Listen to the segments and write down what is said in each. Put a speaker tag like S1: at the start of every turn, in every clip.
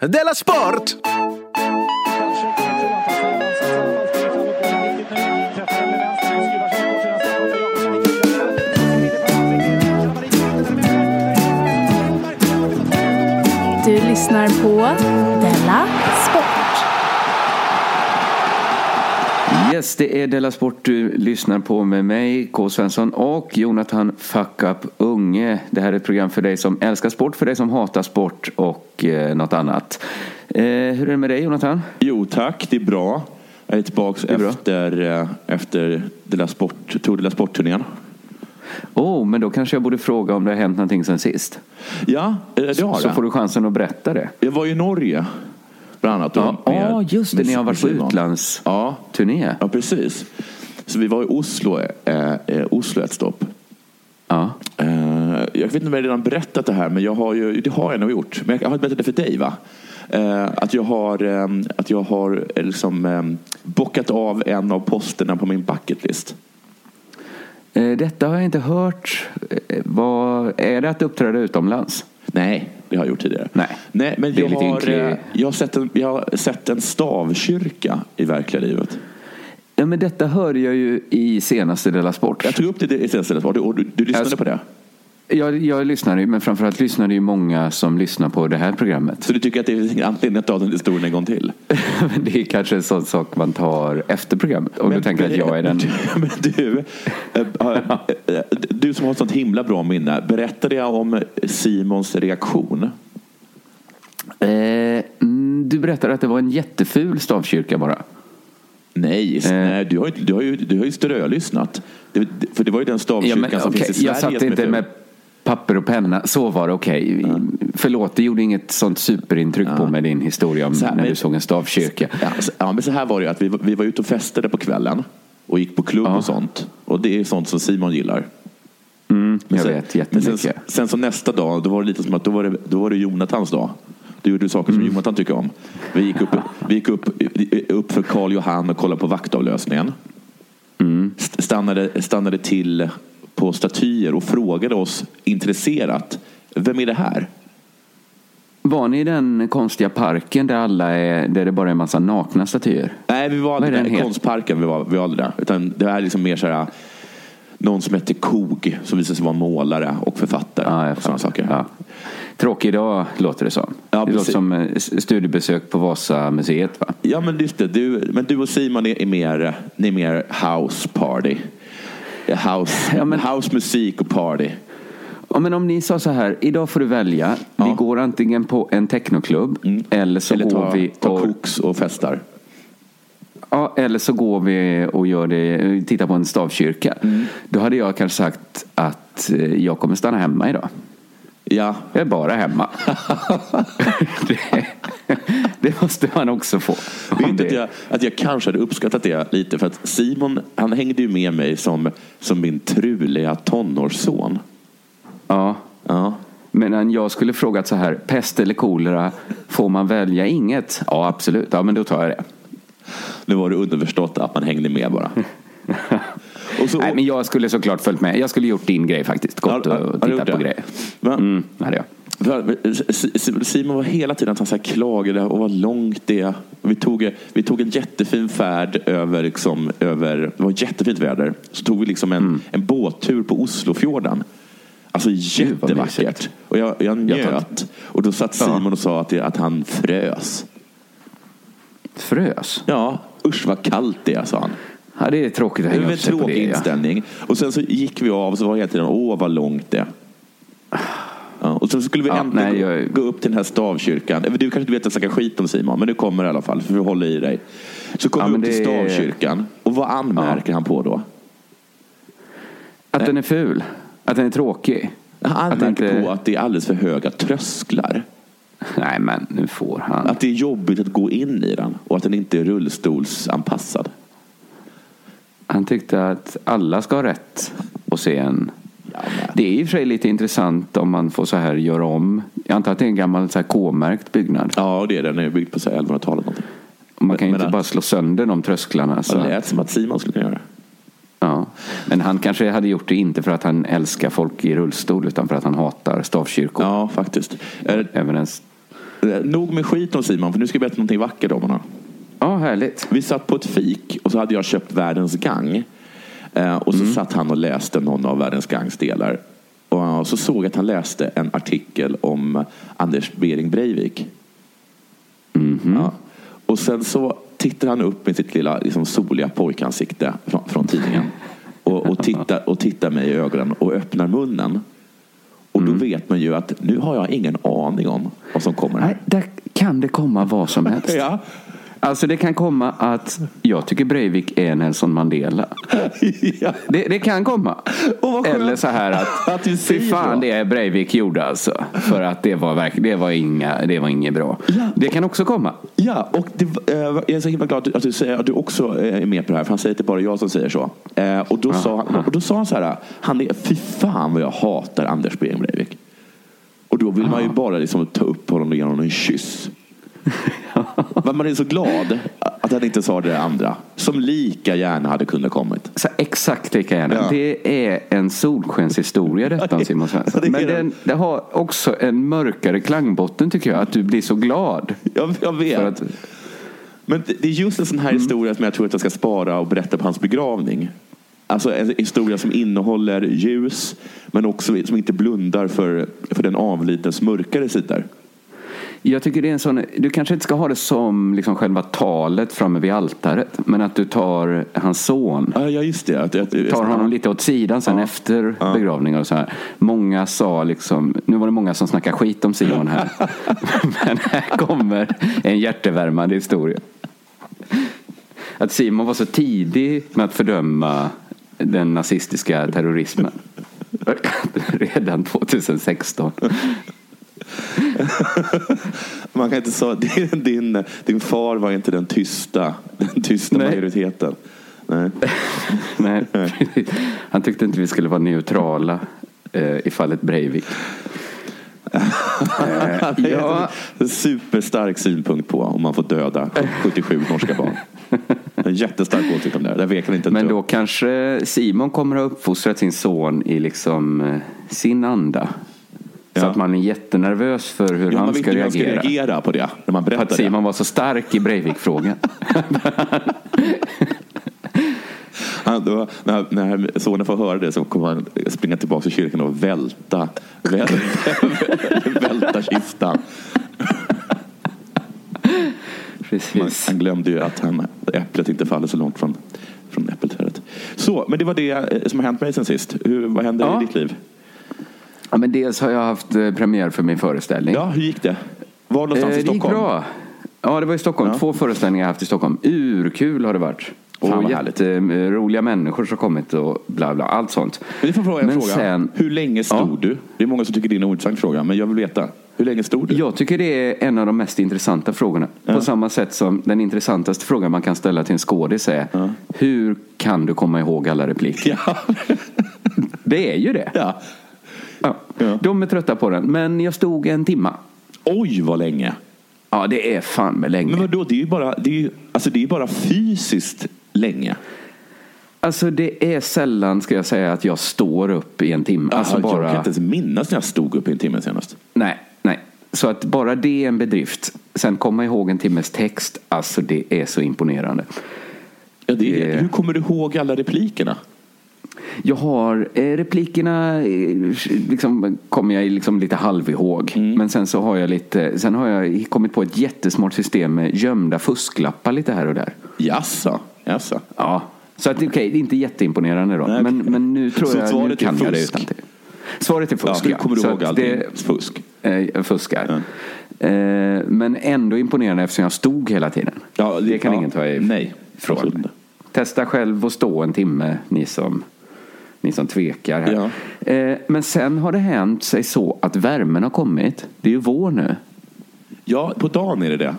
S1: Della Sport!
S2: Du lyssnar på
S3: Yes, det är Della Sport du lyssnar på med mig, K. Svensson och Jonathan Fuck Up Unge. Det här är ett program för dig som älskar sport, för dig som hatar sport och eh, något annat. Eh, hur är det med dig Jonathan?
S4: Jo tack, det är bra. Jag är tillbaka
S3: är
S4: efter, eh, efter Della Sport, Tour de la Sport-turnén.
S3: Oh, men då kanske jag borde fråga om det har hänt någonting sen sist.
S4: Ja, eh, det har
S3: Så
S4: det.
S3: får du chansen att berätta det.
S4: Jag var i Norge, bland annat.
S3: Ja,
S4: med-
S3: ja just det, ni har varit på utlandsturné.
S4: Ja, ja, precis. Så vi var i Oslo, eh, eh, Oslo ett stopp.
S3: Ja.
S4: Eh, jag vet inte om jag redan berättat det här, men jag har ju, det har jag nog gjort. Men jag har inte berättat det för dig va? Eh, att jag har, eh, att jag har eh, liksom, bockat av en av posterna på min bucketlist.
S3: Detta har jag inte hört. Vad, är det att uppträda utomlands?
S4: Nej, det har jag gjort tidigare.
S3: Nej.
S4: Nej men jag har,
S3: ynklig-
S4: eh, jag, har sett en, jag har sett en stavkyrka i verkliga livet.
S3: Ja, men detta hörde jag ju i senaste Della Sport.
S4: Jag tog upp det i senaste och du, och du, du lyssnade
S3: Alltså-
S4: på det.
S3: Jag, jag lyssnade ju, men framförallt lyssnade ju många som lyssnar på det här programmet.
S4: Så du tycker att det finns ingen anledning att ta den historien en gång till?
S3: Men det är kanske en sån sak man tar efter programmet. Och du tänker att jag är den...
S4: Men du, eh, eh, du som har ett sånt himla bra minne. Berättade jag om Simons reaktion?
S3: Eh, mm, du berättade att det var en jätteful stavkyrka bara.
S4: Nej,
S3: Eh.
S4: nej du, har ju, du, har ju, du har ju strölyssnat. Det, det- för det var ju den stavkyrkan som
S3: okej,
S4: finns i Sverige.
S3: jag satt inte med papper och penna. Så var det okej. Förlåt, det gjorde inget sånt superintryck på mig din historia om
S4: här,
S3: när
S4: men-
S3: du såg en stavkyrka.
S4: Ja, så, ja, men så här var det ju att vi, var- vi var ute och festade på kvällen och gick på klubb
S3: Ja.
S4: och sånt. Och det är sånt som Simon gillar.
S3: Mm, jag
S4: sen,
S3: vet jättemycket.
S4: sen, sen så nästa dag, då var det lite som att då var det, då var det Jonathans dag. Du gjorde saker som
S3: Mm.
S4: Jonathan tycker om. Vi gick upp, vi gick upp, upp för Karl Johan och kollade på vaktavlösningen.
S3: Mm.
S4: St- Stannade, stannade till på statyer och frågade oss intresserat. Vem är det här?
S3: Var ni i den konstiga parken där, alla är, där det bara är en massa nakna statyer?
S4: Nej, vi var aldrig
S3: den
S4: där. Konstparken vi var, vi var aldrig där. Utan det är liksom mer så här, någon som heter Kog som visade sig vara målare och författare.
S3: Ja,
S4: och sådana saker.
S3: Ja. Tråkig dag låter det som.
S4: Ja,
S3: det låter som eh, studiebesök på Vasamuseet va?
S4: Ja, men just det. Du, men du och Simon är, är, mer, ni är mer house party. House,
S3: Ja, men-
S4: house musik och party.
S3: Ja, men om ni sa så här, idag får du välja. Vi
S4: Ja.
S3: går antingen på en technoklubb eller så
S4: Eller
S3: går
S4: ta,
S3: vi
S4: ta
S3: och,
S4: koks och festar.
S3: ja, eller så går vi och gör det, tittar på en stavkyrka.
S4: Mm.
S3: Då hade jag kanske sagt att eh, jag kommer stanna hemma idag.
S4: Ja,
S3: Jag är bara hemma. det, det måste man också få.
S4: Vet
S3: det-
S4: att, jag, att jag kanske hade uppskattat det lite för att Simon han hängde ju med mig som, som min truliga tonårsson.
S3: Ja.
S4: Ja.
S3: Men jag skulle frågat så här, pest eller kolera, får man välja inget? Ja, absolut. Ja, men då tar jag det.
S4: Nu var det underförstått att man hängde med bara. Så,
S3: Nej, men jag skulle såklart följt med. Jag skulle gjort din grej faktiskt. Gått och tittat på grejer. Mm, det hade jag.
S4: S- Simon var hela tiden att han så här klagade och vad långt det är. Vi tog, vi tog en jättefin färd över, liksom, över, det var jättefint väder. Så tog vi liksom en,
S3: Mm.
S4: en båttur på Oslofjorden. Alltså jättevackert. Och jag, jag njöt. Och då satt
S3: Ja.
S4: Simon och sa att, det, att han frös.
S3: Frös?
S4: Ja, usch vad kallt det är, sa han.
S3: Ja, det är tråkigt att
S4: Det
S3: hänga
S4: en
S3: upp sig på
S4: tråkig
S3: det. Ja.
S4: inställning. Och sen så gick vi av och så var hela tiden, åh vad långt det är. Ja, och sen skulle vi
S3: Ja,
S4: äntligen
S3: nej,
S4: gå,
S3: jag-
S4: gå upp till den här stavkyrkan. Du kanske inte vet att jag snackar skit om Simon, men du kommer i alla fall, för vi håller i dig. Så kommer
S3: Ja,
S4: vi upp till stavkyrkan. Och vad anmärker han på då?
S3: Att den är ful. Att den är tråkig.
S4: Han anmärker
S3: inte-
S4: på att det är alldeles för höga trösklar.
S3: Nej, men nu får han.
S4: Att det är jobbigt att gå in i den och att den inte är rullstolsanpassad.
S3: Han tyckte att alla ska ha rätt att se en.
S4: Men-
S3: Det är i och för sig lite intressant om man får så här göra om. Jag antar att det är en gammal så här K-märkt byggnad.
S4: Ja, det är den. Den är byggd på så här 1100-talet. någonting.
S3: Man kan ju
S4: men-
S3: inte bara slå sönder de trösklarna. Så.
S4: Det lät som att Simon skulle kunna göra det.
S3: Ja. Men han kanske hade gjort det inte för att han älskar folk i rullstol utan för att han hatar stavkyrkor.
S4: Ja, faktiskt.
S3: Även en...
S4: Eh, Nog med skit om Simon, för nu ska jag berätta någonting vackert om honom.
S3: Ja, härligt.
S4: Vi satt på ett fik och så hade jag köpt Världens Gang. Eh, och så satt han och läste någon av Världens Gangs delar. Och så såg jag att han läste en artikel om Anders Bering Breivik. Ja. Och sen så tittar han upp med sitt lilla liksom, soliga pojkansikte från, från tidningen. Och, och, tittar, och tittar mig i ögonen och öppnar munnen. Och då vet man ju att nu har jag ingen aning om vad som kommer här.
S3: Nej, där kan det komma vad som helst.
S4: Ja.
S3: Alltså det kan komma att jag tycker Breivik är Nelson Mandela.
S4: ja.
S3: Det, det kan komma.
S4: Skönt
S3: Eller så här att,
S4: att du
S3: fy fan det Breivik gjorde alltså. För att det var, verk, det var, inga, det var inget bra.
S4: Ja.
S3: Det kan också komma.
S4: Ja, och det, eh, jag är så himla glad att du säger att du också eh, är med på det här. För han säger att det bara jag som säger så. Eh, Och då, sa, han, och då sa han så här. Han är, fy fan vad jag hatar Anders Behring Breivik. Och då vill man ju bara liksom ta upp honom och ge honom en kyss. Men man är så glad att han inte sa det andra. Som lika gärna hade kunnat kommit.
S3: Så exakt lika gärna.
S4: Ja.
S3: Det är en solskenshistoria detta Simon Svensson.
S4: Ja, det
S3: Men den, det har också en mörkare klangbotten tycker jag. Att du blir så glad.
S4: Jag, jag vet.
S3: Att,
S4: Men det är just en sån här historia som jag tror att jag ska spara och berätta på hans begravning. Alltså en historia som innehåller ljus men också som inte blundar för, för den avlidnes mörkare sidor.
S3: Jag tycker det är en sån, du kanske inte ska ha det som liksom själva talet framme vid altaret. Men att du tar hans son.
S4: Ja, ja just det. Att, att,
S3: tar honom lite åt sidan sen efter begravningen och så här. Många sa liksom, nu var det många som snackade skit om Simon här. Men här kommer en hjärtevärmande historia. Att Simon var så tidig med att fördöma den nazistiska terrorismen. Redan 2016.
S4: Man kan inte säga din, din, far var inte den tysta, den tysta
S3: Nej.
S4: majoriteten. Nej.
S3: Nej. Han tyckte inte vi skulle vara neutrala eh, i fallet Breivik.
S4: Det är
S3: ja,
S4: en superstark synpunkt på om man får döda 77 norska barn. En jättestark åsikt om det. här. Där vek inte
S3: Men då kanske Simon kommer att ha uppfostrat sin son i liksom eh, sin anda. Så
S4: Ja.
S3: att man är jättenervös för hur
S4: Ja,
S3: han ska
S4: hur man ska
S3: reagera.
S4: reagera på det när man
S3: För
S4: berättar
S3: att
S4: det.
S3: Simon var så stark i Breivik-frågan.
S4: Han, då, när, när sonen får höra det så kommer han springa tillbaka till kyrkan och välta, välta, välta kistan. Man, han glömde ju att han, äpplet inte faller så långt från, från äppelträdet. Så, men det var det eh, som har hänt mig sen sist. Hur, vad hände
S3: Ja.
S4: i ditt liv?
S3: Ja, men dels har jag haft eh, premiär för min föreställning.
S4: Ja, hur gick det? Var någonstans
S3: Eh,
S4: i
S3: det gick
S4: Stockholm?
S3: bra. Ja, det var i Stockholm.
S4: Ja.
S3: Två föreställningar jag haft i Stockholm. Urkul har det varit.
S4: Fan,
S3: Och
S4: vad härligt.
S3: jätteroliga människor som kommit och bla bla. Allt sånt.
S4: Men får fråga en
S3: Men
S4: fråga.
S3: sen-
S4: Hur länge stod
S3: Ja.
S4: du? Det är många som tycker det är en ointressant fråga, men jag vill veta. Hur länge stod du?
S3: Jag tycker det är en av de mest intressanta frågorna. På samma sätt som den intressantaste frågan man kan ställa till en skådis är Hur kan du komma ihåg alla repliker?
S4: Ja.
S3: Det är ju det.
S4: Ja.
S3: De är trötta på den. Men jag stod en timma.
S4: Oj, vad länge.
S3: Ja, det är fan med länge.
S4: Men vadå, det är ju bara, det är, ju- alltså det är bara fysiskt länge.
S3: Alltså det är sällan, ska jag säga, att jag står upp i en timme. Alltså
S4: Jag kan
S3: bara...
S4: inte ens minnas när jag stod upp i en timme senast.
S3: Nej, nej. Så att bara det är en bedrift. Sen komma ihåg en timmes text, alltså det är så imponerande.
S4: Ja, det är,
S3: Det-
S4: Hur kommer du ihåg alla replikerna?
S3: Jag har eh, replikerna, eh, liksom kommer jag liksom lite halv ihåg. Men sen så har jag lite, sen har jag kommit på ett jättesmart system med gömda fusklappar lite här och där.
S4: Jaså? Jaså?
S3: Ja, så att okej, det är inte jätteimponerande då.
S4: Nej,
S3: men,
S4: okej.
S3: men nu tror
S4: Så
S3: jag, nu kan jag det utan till. Svaret är
S4: Ja,
S3: fusk,
S4: hur
S3: ja.
S4: kommer du
S3: Så
S4: ihåg allting?
S3: det-
S4: Fusk.
S3: Eh, fuskar. Eh, Men ändå imponerande eftersom jag stod hela tiden.
S4: Ja,
S3: det kan
S4: ja,
S3: ingen ta
S4: nej,
S3: ifrån
S4: inte.
S3: Testa själv att stå en timme, ni som, ni som tvekar här. Eh, Men sen har det hänt sig så att värmen har kommit. Det är ju vår nu.
S4: Ja, på dagen är det det.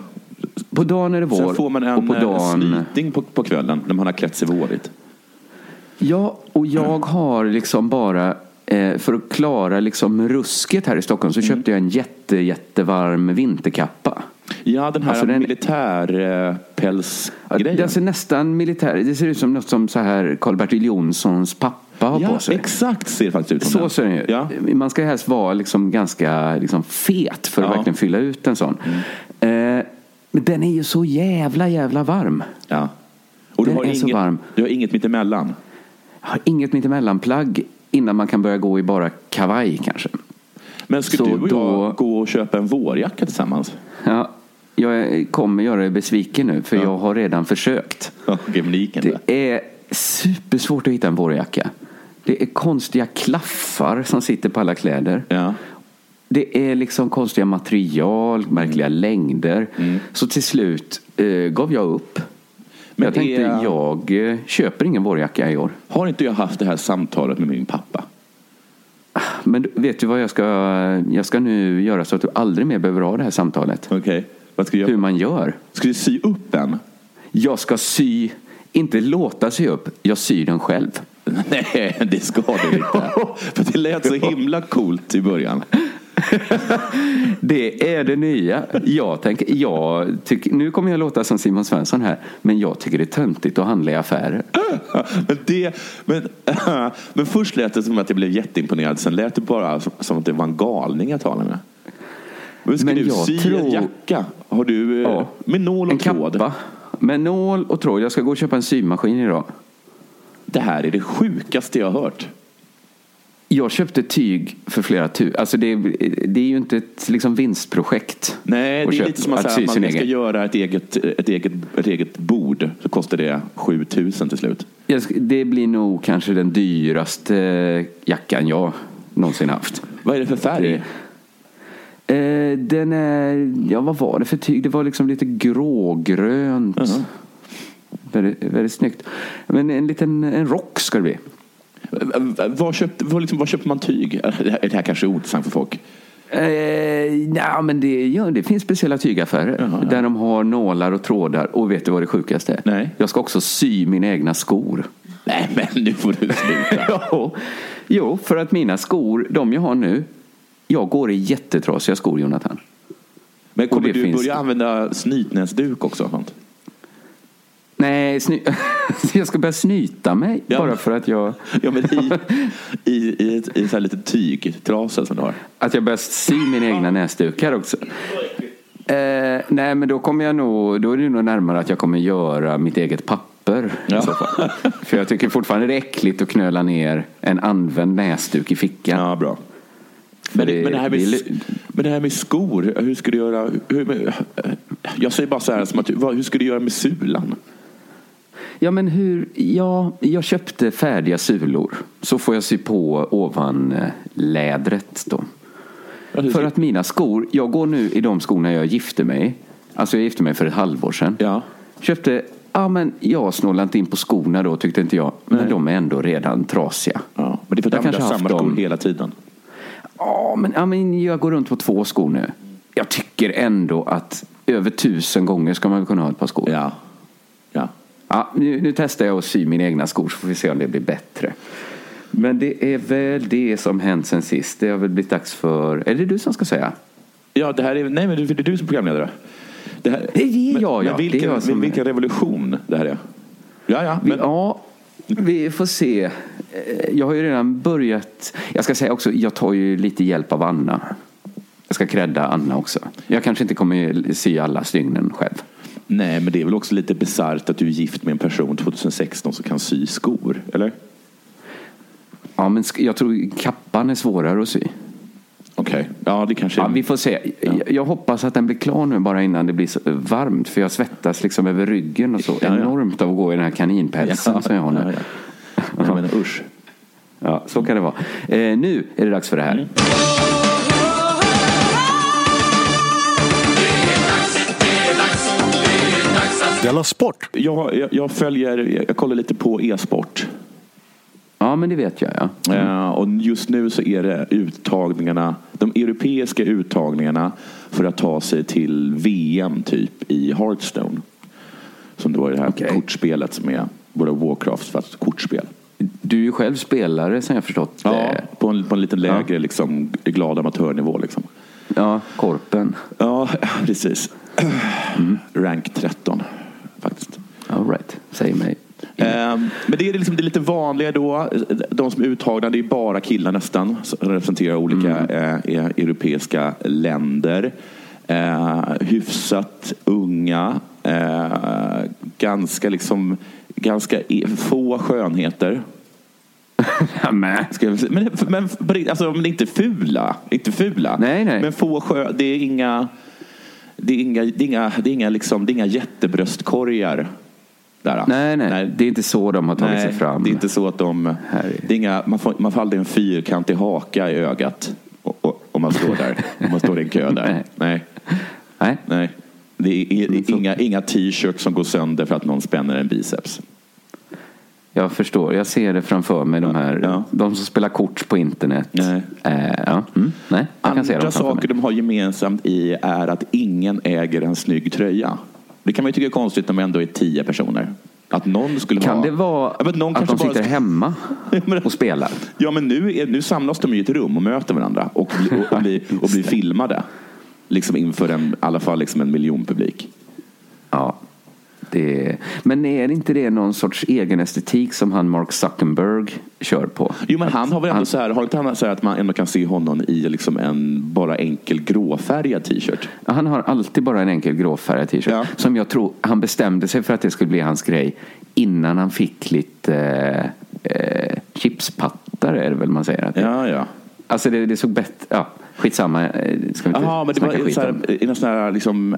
S3: På dagen är det vår.
S4: Sen får man en
S3: och på
S4: eh,
S3: dagen...
S4: snyting på, på kvällen när man har klätt sig vårigt.
S3: Ja, och jag har liksom bara eh, för att klara liksom rusket här i Stockholm så köpte jag en jätte, jättevarm vinterkappa.
S4: Ja, den här
S3: Alltså, den-
S4: militärpälsgrejen.
S3: Ja, Det ser nästan militär Det ser ut som något som så här Karl-Bertil Jonssons pappa pappa har
S4: Ja,
S3: på sig.
S4: exakt ser det faktiskt ut som
S3: Så ser den ut.
S4: Ja.
S3: Man ska helst vara liksom ganska liksom fet för att
S4: Ja. Mm.
S3: verkligen fylla ut en sån. Eh, men den är ju så jävla jävla varm.
S4: Ja. Och du
S3: Den
S4: har,
S3: är så
S4: inget,
S3: varm.
S4: du har inget mittemellan.
S3: Jag har inget mittemellanplagg innan man kan börja gå i bara kavaj kanske.
S4: Men ska
S3: Så
S4: du och
S3: då-
S4: jag gå och köpa en vårjacka tillsammans?
S3: Ja, jag kommer göra dig besviken nu för
S4: Ja.
S3: jag har redan försökt.
S4: Ja. Det
S3: är supersvårt att hitta en vårjacka. Det är konstiga klaffar som sitter på alla kläder.
S4: Ja.
S3: Det är liksom konstiga material, märkliga längder. Så till slut eh, gav jag upp.
S4: Men
S3: jag tänkte,
S4: är-
S3: jag eh, köper ingen vårjacka i år.
S4: Har inte jag haft det här samtalet med min pappa?
S3: Men vet du vad jag ska, jag ska nu göra så att du aldrig mer behöver ha det här samtalet?
S4: Okej. Vad ska du
S3: Hur man gör.
S4: Ska du sy upp en?
S3: Jag ska sy, inte låta sy upp, jag syr den själv.
S4: Nej, det ska du inte. För det lät så himla coolt i början.
S3: Det är det nya. Jag tänker, jag tycker, nu kommer jag låta som Simon Svensson här, men jag tycker det är töntigt att handla i affärer.
S4: Men, det, men, men först lät det som att jag blev jätteimponerad. Sen lät det bara som, att det var en galning jag talade med. Men ska
S3: Men
S4: du
S3: jag
S4: sy en
S3: tror-
S4: jacka? Har du eh,
S3: Ja.
S4: med nål och
S3: En
S4: tråd?
S3: kappa med nål och tråd. Jag ska gå och köpa en symaskin idag.
S4: Det här är det sjukaste jag har hört.
S3: Jag köpte tyg för flera tusen. Alltså det, är- det är ju inte ett liksom vinstprojekt.
S4: Nej, det är lite som att, säga att man ska
S3: egen.
S4: göra ett eget, ett, eget, ett eget bord. Så kostar det 7000 till slut.
S3: Det blir nog kanske den dyraste jackan jag någonsin haft.
S4: Vad är det för färg?
S3: Eh, den är, ja vad var det för tyg? Det var liksom lite grågrönt.
S4: Mhm.
S3: Väldigt, väldigt snyggt. Men en liten en rock ska det bli.
S4: Var köpte, var liksom, var köpte man tyg? Det här, det här kanske är ointressant för folk.
S3: Eh, nej, men det, ja, det finns speciella tygaffärer
S4: Jaha, ja.
S3: där de har nålar och trådar. Och vet du vad det sjukaste är?
S4: Nej.
S3: Jag ska också sy mina egna skor.
S4: Nej, men nu får du sluta.
S3: Jo, för att mina skor, de jag har nu, jag går i jättetrasiga skor, Jonathan.
S4: Men kommer du
S3: finns-
S4: börja använda snytnäsduk också? Sånt?
S3: Nej, jag ska börja snyta mig
S4: Ja.
S3: bara för att jag,
S4: Ja, men i, i, i, ett, i ett så här litet tygtrasa som du har.
S3: att jag börjar sy mina egna näsdukar också. Eh, nej, men då kommer jag nog, då är det nog närmare att jag kommer göra mitt eget papper.
S4: Ja.
S3: För jag tycker fortfarande det är äckligt att knöla ner en använd näsduk i fickan.
S4: Ja, bra. Men, det, men, det här med, men det här med skor, hur ska du göra? Hur, jag säger bara så här, som att, hur ska du göra med sulan?
S3: Ja, men hur? Ja, jag köpte färdiga sulor. Så får jag sy på ovan eh, lädret då.
S4: Ja,
S3: För att mina skor, jag går nu i de skorna jag gifte mig. Alltså jag gifte mig för ett halvår sedan.
S4: Ja.
S3: Köpte, ja men jag snålade inte in på skorna då tyckte inte jag. Men
S4: Nej.
S3: de är ändå redan trasiga.
S4: Ja, men det är för att
S3: Jag
S4: du
S3: kanske
S4: samma skor
S3: dem.
S4: hela tiden.
S3: Ja men, ja men jag går runt på två skor nu. Jag tycker ändå att över tusen gånger ska man kunna ha ett par skor.
S4: Ja. Ja.
S3: Nu, nu testar jag att sy mina egna skor så får vi se om det blir bättre. Men det är väl det som hänt sen sist. Det har väl blivit dags för... Är det du som ska säga?
S4: Ja, det här är, nej, men det är du som programledare. Det, här,
S3: Det är
S4: men,
S3: jag, ja.
S4: Men vilken,
S3: jag som-
S4: vilken revolution det här är. Ja, ja. Men,
S3: ja, vi får se. Eh, Jag har ju redan börjat. Jag ska säga också, jag tar ju lite hjälp av Anna. Jag ska credda Anna också. Jag kanske inte kommer sy alla stygnen själv.
S4: Nej, men det är väl också lite bisarrt att du är gift med en person 2016 som kan sy skor, eller?
S3: Ja, men jag tror kappan är svårare att sy.
S4: Okej. Ja, det kanske
S3: Ja, vi får se. Jag, jag hoppas att den blir klar nu bara innan det blir så varmt. För jag svettas liksom över ryggen och så
S4: Ja, ja.
S3: enormt av att gå i den här kaninpälsen som jag har nu.
S4: Ja, ja. Menar, usch.
S3: Ja, så kan det vara. Eh, nu är det dags för det här.
S4: Mm.
S1: Della Sport!
S4: Jag, jag, jag följer, jag kollar lite på e-sport.
S3: Ja, men det vet jag. Ja.
S4: Eh, och just nu så är det uttagningarna, de europeiska uttagningarna för att ta sig till VM typ i Hearthstone. Som det var det här
S3: Okej.
S4: kortspelet som är of Warcraft fast kortspel.
S3: Du är ju själv spelare som jag förstått.
S4: Ja, på en, på en lite lägre liksom, glad amatörnivå. Liksom.
S3: ja korpen.
S4: Ja, precis. Rank 13 faktiskt.
S3: All right. Säg mig.
S4: Ehm, Men det är, liksom, det är lite vanliga då. De som är uttagna, det är bara killar nästan. Som representerar olika eh, eh, europeiska länder. Eh, hyfsat unga. Eh, ganska liksom ganska i- få skönheter.
S3: Men.
S4: Men, men, alltså, men inte fula. Inte fula.
S3: Nej, nej.
S4: Men få sjö, det är inga det är inga, det är inga, det är inga, liksom, det är inga jättebröstkorgar. Där.
S3: Nej, nej, det är inte så de har tagit
S4: Nej,
S3: sig fram.
S4: Det är inte så att de... Det är inga, man, får, man får aldrig en fyrkantig haka i ögat om man står där. om man står i en kö där.
S3: Nej.
S4: Nej.
S3: Nej.
S4: Nej. Det är, i- inga, inga t-shirts som går sönder för att någon spänner en biceps.
S3: Jag förstår, jag ser det framför mig. De här,
S4: Ja.
S3: de som spelar kort på internet.
S4: Nej.
S3: Eh, ja. mm. Nej,
S4: Andra saker de har gemensamt i är att ingen äger en snygg tröja. Det kan man ju tycka är konstigt om man ändå är tio personer. Att någon skulle
S3: Kan
S4: ha...
S3: det vara
S4: Ja, någon
S3: att de
S4: bara
S3: sitter
S4: ska-
S3: hemma och spelar?
S4: Ja, men nu, är, nu samlas de i ett rum och möter varandra och, och, och, blir, och blir filmade. Liksom inför en, i alla fall liksom en miljon publik.
S3: Ja. Det, men är inte det någon sorts egen estetik som han Mark Zuckerberg kör på?
S4: Jo, men han har väl ändå
S3: Han-
S4: så här, har inte han så här att man ändå kan se honom i liksom en bara enkel gråfärgad t-shirt?
S3: Han har alltid bara en enkel gråfärgad t-shirt.
S4: Ja.
S3: Som jag tror han bestämde sig för att det skulle bli hans grej innan han fick lite eh, eh, chipspattar är det väl man säger. Att det,
S4: Ja, ja.
S3: Alltså det, det såg bättre, ja skitsamma. eh, Ska vi inte
S4: Jaha, men det var
S3: skit
S4: så här, i någon sån här liksom,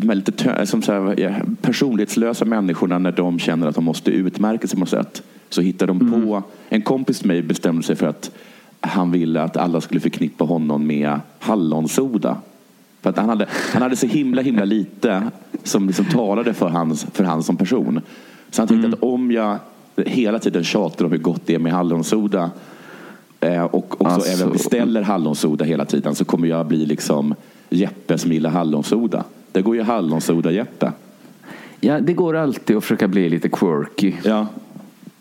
S4: de här lite som så här, ja, personlighetslösa människorna när de känner att de måste utmärka sig på något sätt. Så hittar de
S3: Mm.
S4: på, en kompis till mig bestämde sig för att han ville att alla skulle förknippa honom med hallonsoda. För att han hade, han hade så himla himla lite som liksom talade för hans, för han som person. Så han tänkte
S3: Mm.
S4: att om jag hela tiden tjatar om hur gott det är med hallonsoda eh, och också
S3: Alltså-
S4: även beställer hallonsoda hela tiden så kommer jag bli liksom Jeppe som gillar hallonsoda. Det går ju hallonsoda-Jeppe.
S3: Ja, det går alltid att försöka bli lite quirky
S4: Ja.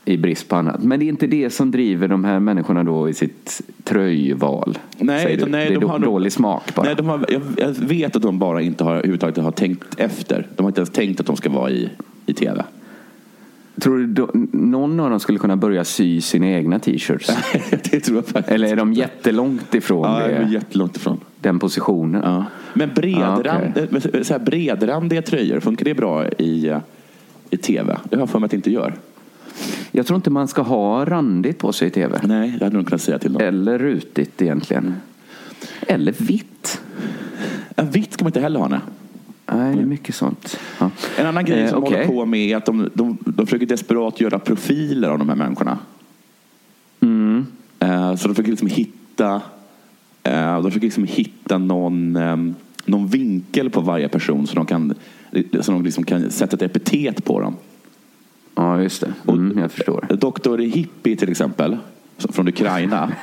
S3: i brist på annat. Men det är inte det som driver de här människorna då i sitt tröjval.
S4: Nej,
S3: du?
S4: nej,
S3: det är
S4: de har-
S3: dålig smak bara.
S4: Nej, de har, jag, jag vet att de bara inte har överhuvudtaget har tänkt efter. De har inte ens tänkt att de ska vara i, i tv.
S3: Tror du då, någon av dem skulle kunna börja sy sina egna t-shirts?
S4: det tror jag faktiskt.
S3: Eller är de jättelångt ifrån
S4: ja,
S3: det,
S4: jättelångt ifrån.
S3: den positionen?
S4: Ja. Men bredrand,
S3: Ja, okej.
S4: så här bredrandiga tröjor, funkar det bra i, eh, i tv? Det har jag för mig att det inte gör.
S3: Jag tror inte man ska ha randigt på sig i tv.
S4: Nej, det hade nog kunnat säga till dem.
S3: Eller rutigt egentligen. Eller vitt.
S4: Ja, vitt ska man inte heller ha. Nej.
S3: Nej, det är mycket sånt. Ja.
S4: En annan grej
S3: Eh,
S4: som de
S3: okej.
S4: håller på med är att de, de, de försöker desperat göra profiler av de här människorna.
S3: Mm.
S4: Eh, Så de försöker liksom hitta eh, de försöker liksom hitta någon, eh, någon vinkel på varje person så de kan, så de liksom kan sätta ett epitet på dem.
S3: Ja, just det. Mm, jag förstår.
S4: Doktor Hippie till exempel, från Ukraina.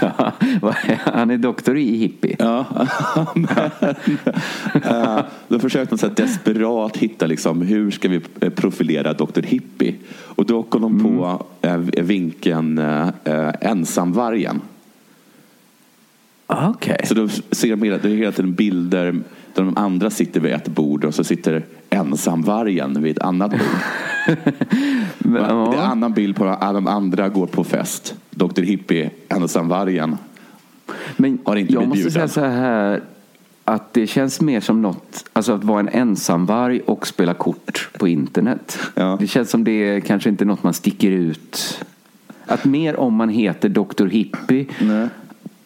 S3: Ja, Han är doktor i hippie.
S4: Ja, men, eh, då försökte de så desperat hitta liksom, hur ska vi eh, profilera Dr. Hippie. Och då kom de på vinkeln eh, eh, ensamvargen.
S3: Okej.
S4: Så då ser de hela, det är hela tiden bilder där de andra sitter vid ett bord och så sitter ensamvargen vid ett annat bord.
S3: Men,
S4: Det är en annan bild på att de andra går på fest. Dr. Hippie, ensamvargen.
S3: Men
S4: har inte
S3: jag
S4: blivit
S3: måste säga så här att det känns mer som något, alltså att vara en ensamvarg och spela kort på internet.
S4: Ja.
S3: Det känns som det är kanske inte något man sticker ut. Att mer om man heter Dr. Hippie,
S4: Nej.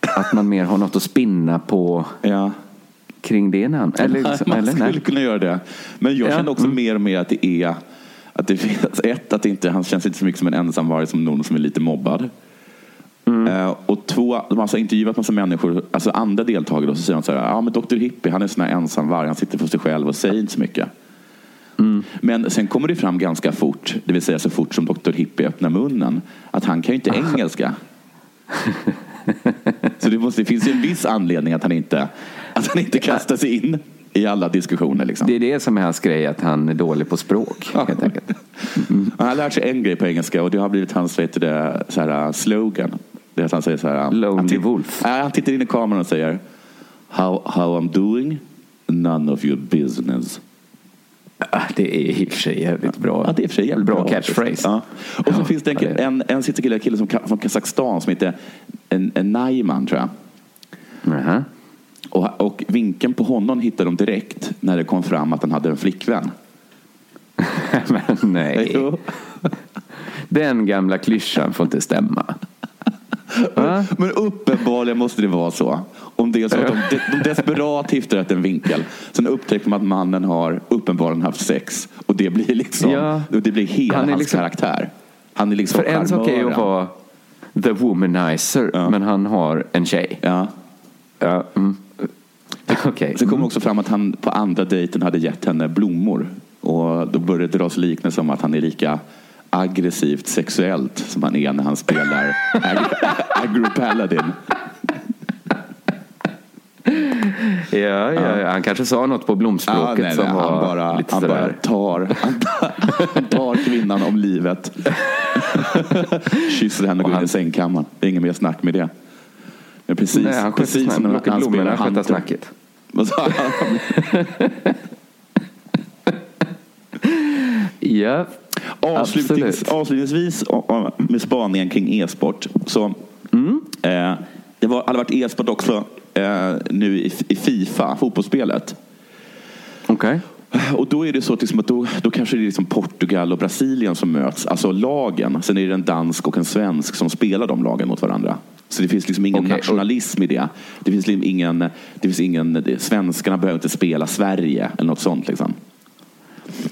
S3: Att man mer har något att spinna på
S4: Ja.
S3: kring det namnet. Eller, liksom,
S4: man
S3: eller
S4: skulle
S3: nej.
S4: kunna göra det. Men jag
S3: Ja,
S4: känner också
S3: mm.
S4: mer och mer att det är att det finns ett, att det inte, han känns inte så mycket som en ensamvarg som någon som är lite mobbad.
S3: Mm.
S4: Eh, och två, de har alltså intervjuat massa människor, alltså andra deltagare och så säger de så här, ja men Dr. Hippie han är en sån här ensamvarg, han sitter för sig själv och säger inte så mycket.
S3: Mm.
S4: Men sen kommer det fram ganska fort, det vill säga så fort som Dr. Hippie öppnar munnen, att han kan ju inte engelska. Så det, måste, det finns ju en viss anledning att han inte, att han inte kastar sig in i alla diskussioner. Liksom.
S3: Det är det som är hans grej, att han är dålig på språk. Helt enkelt.
S4: Han har lärt sig en grej på engelska och det har blivit hans vet det, så här, uh, slogan. Det är att han säger så här.
S3: Lonely
S4: han
S3: Wolf.
S4: Nej, han tittar in i kameran och säger How, how I'm doing, none of your business.
S3: det är i och för sig jävligt bra.
S4: Ja, det är för sig jävligt
S3: bra,
S4: bra.
S3: catchphrase.
S4: Ja. Och så
S3: Ja,
S4: finns det en,
S3: ja, det
S4: en, en sitter kille, som, från Kazakstan som heter en, en Naiman, tror jag.
S3: Nähä.
S4: Och, och vinkeln på honom hittade de direkt när det kom fram att han hade en flickvän.
S3: Men nej. Den gamla klyschan får inte stämma.
S4: Men uppenbarligen måste det vara så. Om det är så att de, de, de desperat hittar rätt en vinkel. Sen upptäcker man att mannen har uppenbarligen haft sex. Och det blir liksom,
S3: Ja.
S4: det blir hela
S3: Han
S4: hans
S3: liksom-
S4: karaktär. Han är liksom
S3: För en sak är ju att vara the womanizer,
S4: Ja.
S3: men han har en tjej.
S4: Ja.
S3: Ja, mm. Okej.
S4: Sen kommer också fram att han på andra dejten hade gett henne blommor. Och då började det dras liknelser om att han är lika aggressivt sexuellt som han är när han spelar Ag- Agro Paladin.
S3: Ja, ja, ja, han kanske sa något på blomspråket
S4: Ja, nej,
S3: som
S4: nej,
S3: var
S4: han bara,
S3: lite
S4: han bara tar, han tar, han tar kvinnan om livet. Kysser henne och går in
S3: han-
S4: i sängkammaren. Det är inget mer snack med det. Men precis,
S3: Nej, han
S4: precis som när han spelar Hunter.
S3: snacket.
S4: Vad sa han?
S3: Ja,
S4: Avslutnings, avslutningsvis med spaningen kring e-sport. Så,
S3: Mm.
S4: eh, det var, hade varit e-sport också eh, nu i, i Fifa, fotbollsspelet.
S3: Okej.
S4: Och då är det så liksom att då, då kanske det är liksom Portugal och Brasilien som möts, alltså lagen. Sen är det en dansk och en svensk som spelar de lagen mot varandra. Så det finns liksom ingen
S3: och-
S4: nationalism i det. Det finns liksom ingen, det finns ingen, det, svenskarna behöver inte spela Sverige eller något sånt. Liksom.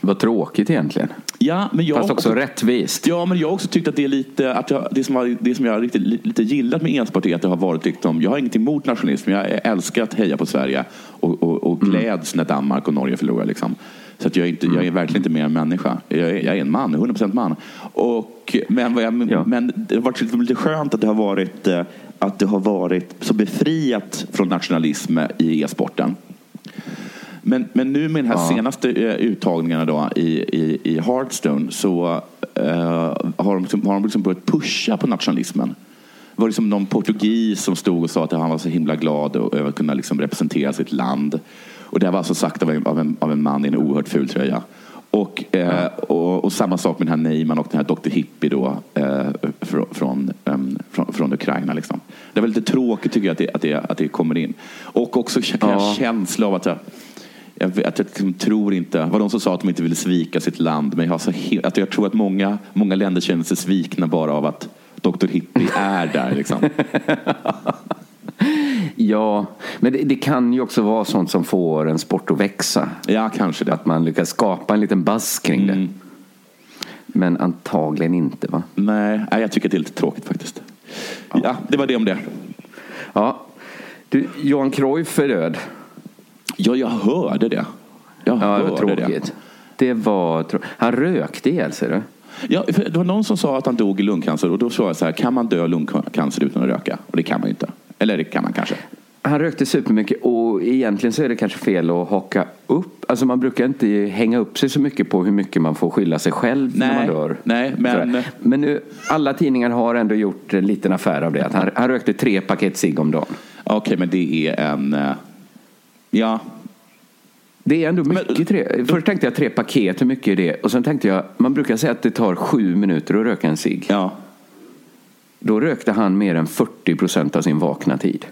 S3: Vad tråkigt egentligen.
S4: Ja, men jag
S3: Fast också rättvist.
S4: Ja, men jag har också tyckt att det är lite, att jag, det som, har, det som jag har riktigt, lite gillat med e-sport är att det har varit liksom, jag har inget emot nationalism, jag älskar att heja på Sverige och, och, och
S3: Mm.
S4: gläds när Danmark och Norge förlorar. Liksom. Så att jag, är inte, jag är verkligen inte mer en människa. Jag är, jag är en man, 100% man. Och, men, jag,
S3: Ja.
S4: men det har varit lite, lite skönt att det har varit eh, att det har varit så befriat från nationalism i e-sporten. Men, men nu med den här
S3: Ja.
S4: senaste eh, uttagningarna då i, i, i Hearthstone så eh, har de, liksom, har de liksom börjat pusha på nationalismen. Det var liksom någon portugis som stod och sa att han var så himla glad över att kunna liksom representera sitt land. Och det här var alltså sagt av en, av en, av en man i en oerhört ful tröja. Och, eh, och, och samma sak med den här Neyman och den här Dr. Hippie då, eh, från, från, em, från, från Ukraina. Liksom. Det var lite tråkigt tycker jag att det, att det, att det kommer in. Och också
S3: Ja.
S4: känsla av att jag, att jag liksom tror inte, var de som sa att de inte ville svika sitt land, men jag, har så he, att jag tror att många, många länder känner sig svikna bara av att Dr. Hippie är där. Liksom.
S3: Ja, men det, det kan ju också vara sånt som får en sport att växa.
S4: Ja, kanske det.
S3: Att man lyckas skapa en liten buzz kring det.
S4: Mm.
S3: Men antagligen inte va?
S4: Nej, jag tycker att det är lite tråkigt faktiskt. Ja, det var det om det.
S3: Ja. Du, Johan Cruyff är död.
S4: Ja, jag hörde det. Jag
S3: Ja, det
S4: hörde
S3: var tråkigt. Det var trå- Han rökte ihjäl sig. Du.
S4: Ja, för det var någon som sa att han dog i lungcancer och då sa jag så här, kan man dö i lungcancer utan att röka? Och det kan man ju inte. Eller det kan man kanske.
S3: Han rökte supermycket och egentligen så är det kanske fel att haka upp. Alltså man brukar inte hänga upp sig så mycket på hur mycket man får skylla sig själv när
S4: Nej,
S3: man dör.
S4: nej, men-
S3: men nu, alla tidningar har ändå gjort en liten affär av det. Att han, han rökte tre paket cigg om dagen.
S4: Okej, men det är en... Ja,
S3: Det är ändå mycket. tre. Först tänkte jag tre paket, hur mycket är det? Och sen tänkte jag, man brukar säga att det tar sju minuter att röka en cigg.
S4: ja.
S3: Då rökte han mer än 40 procent av sin vakna tid.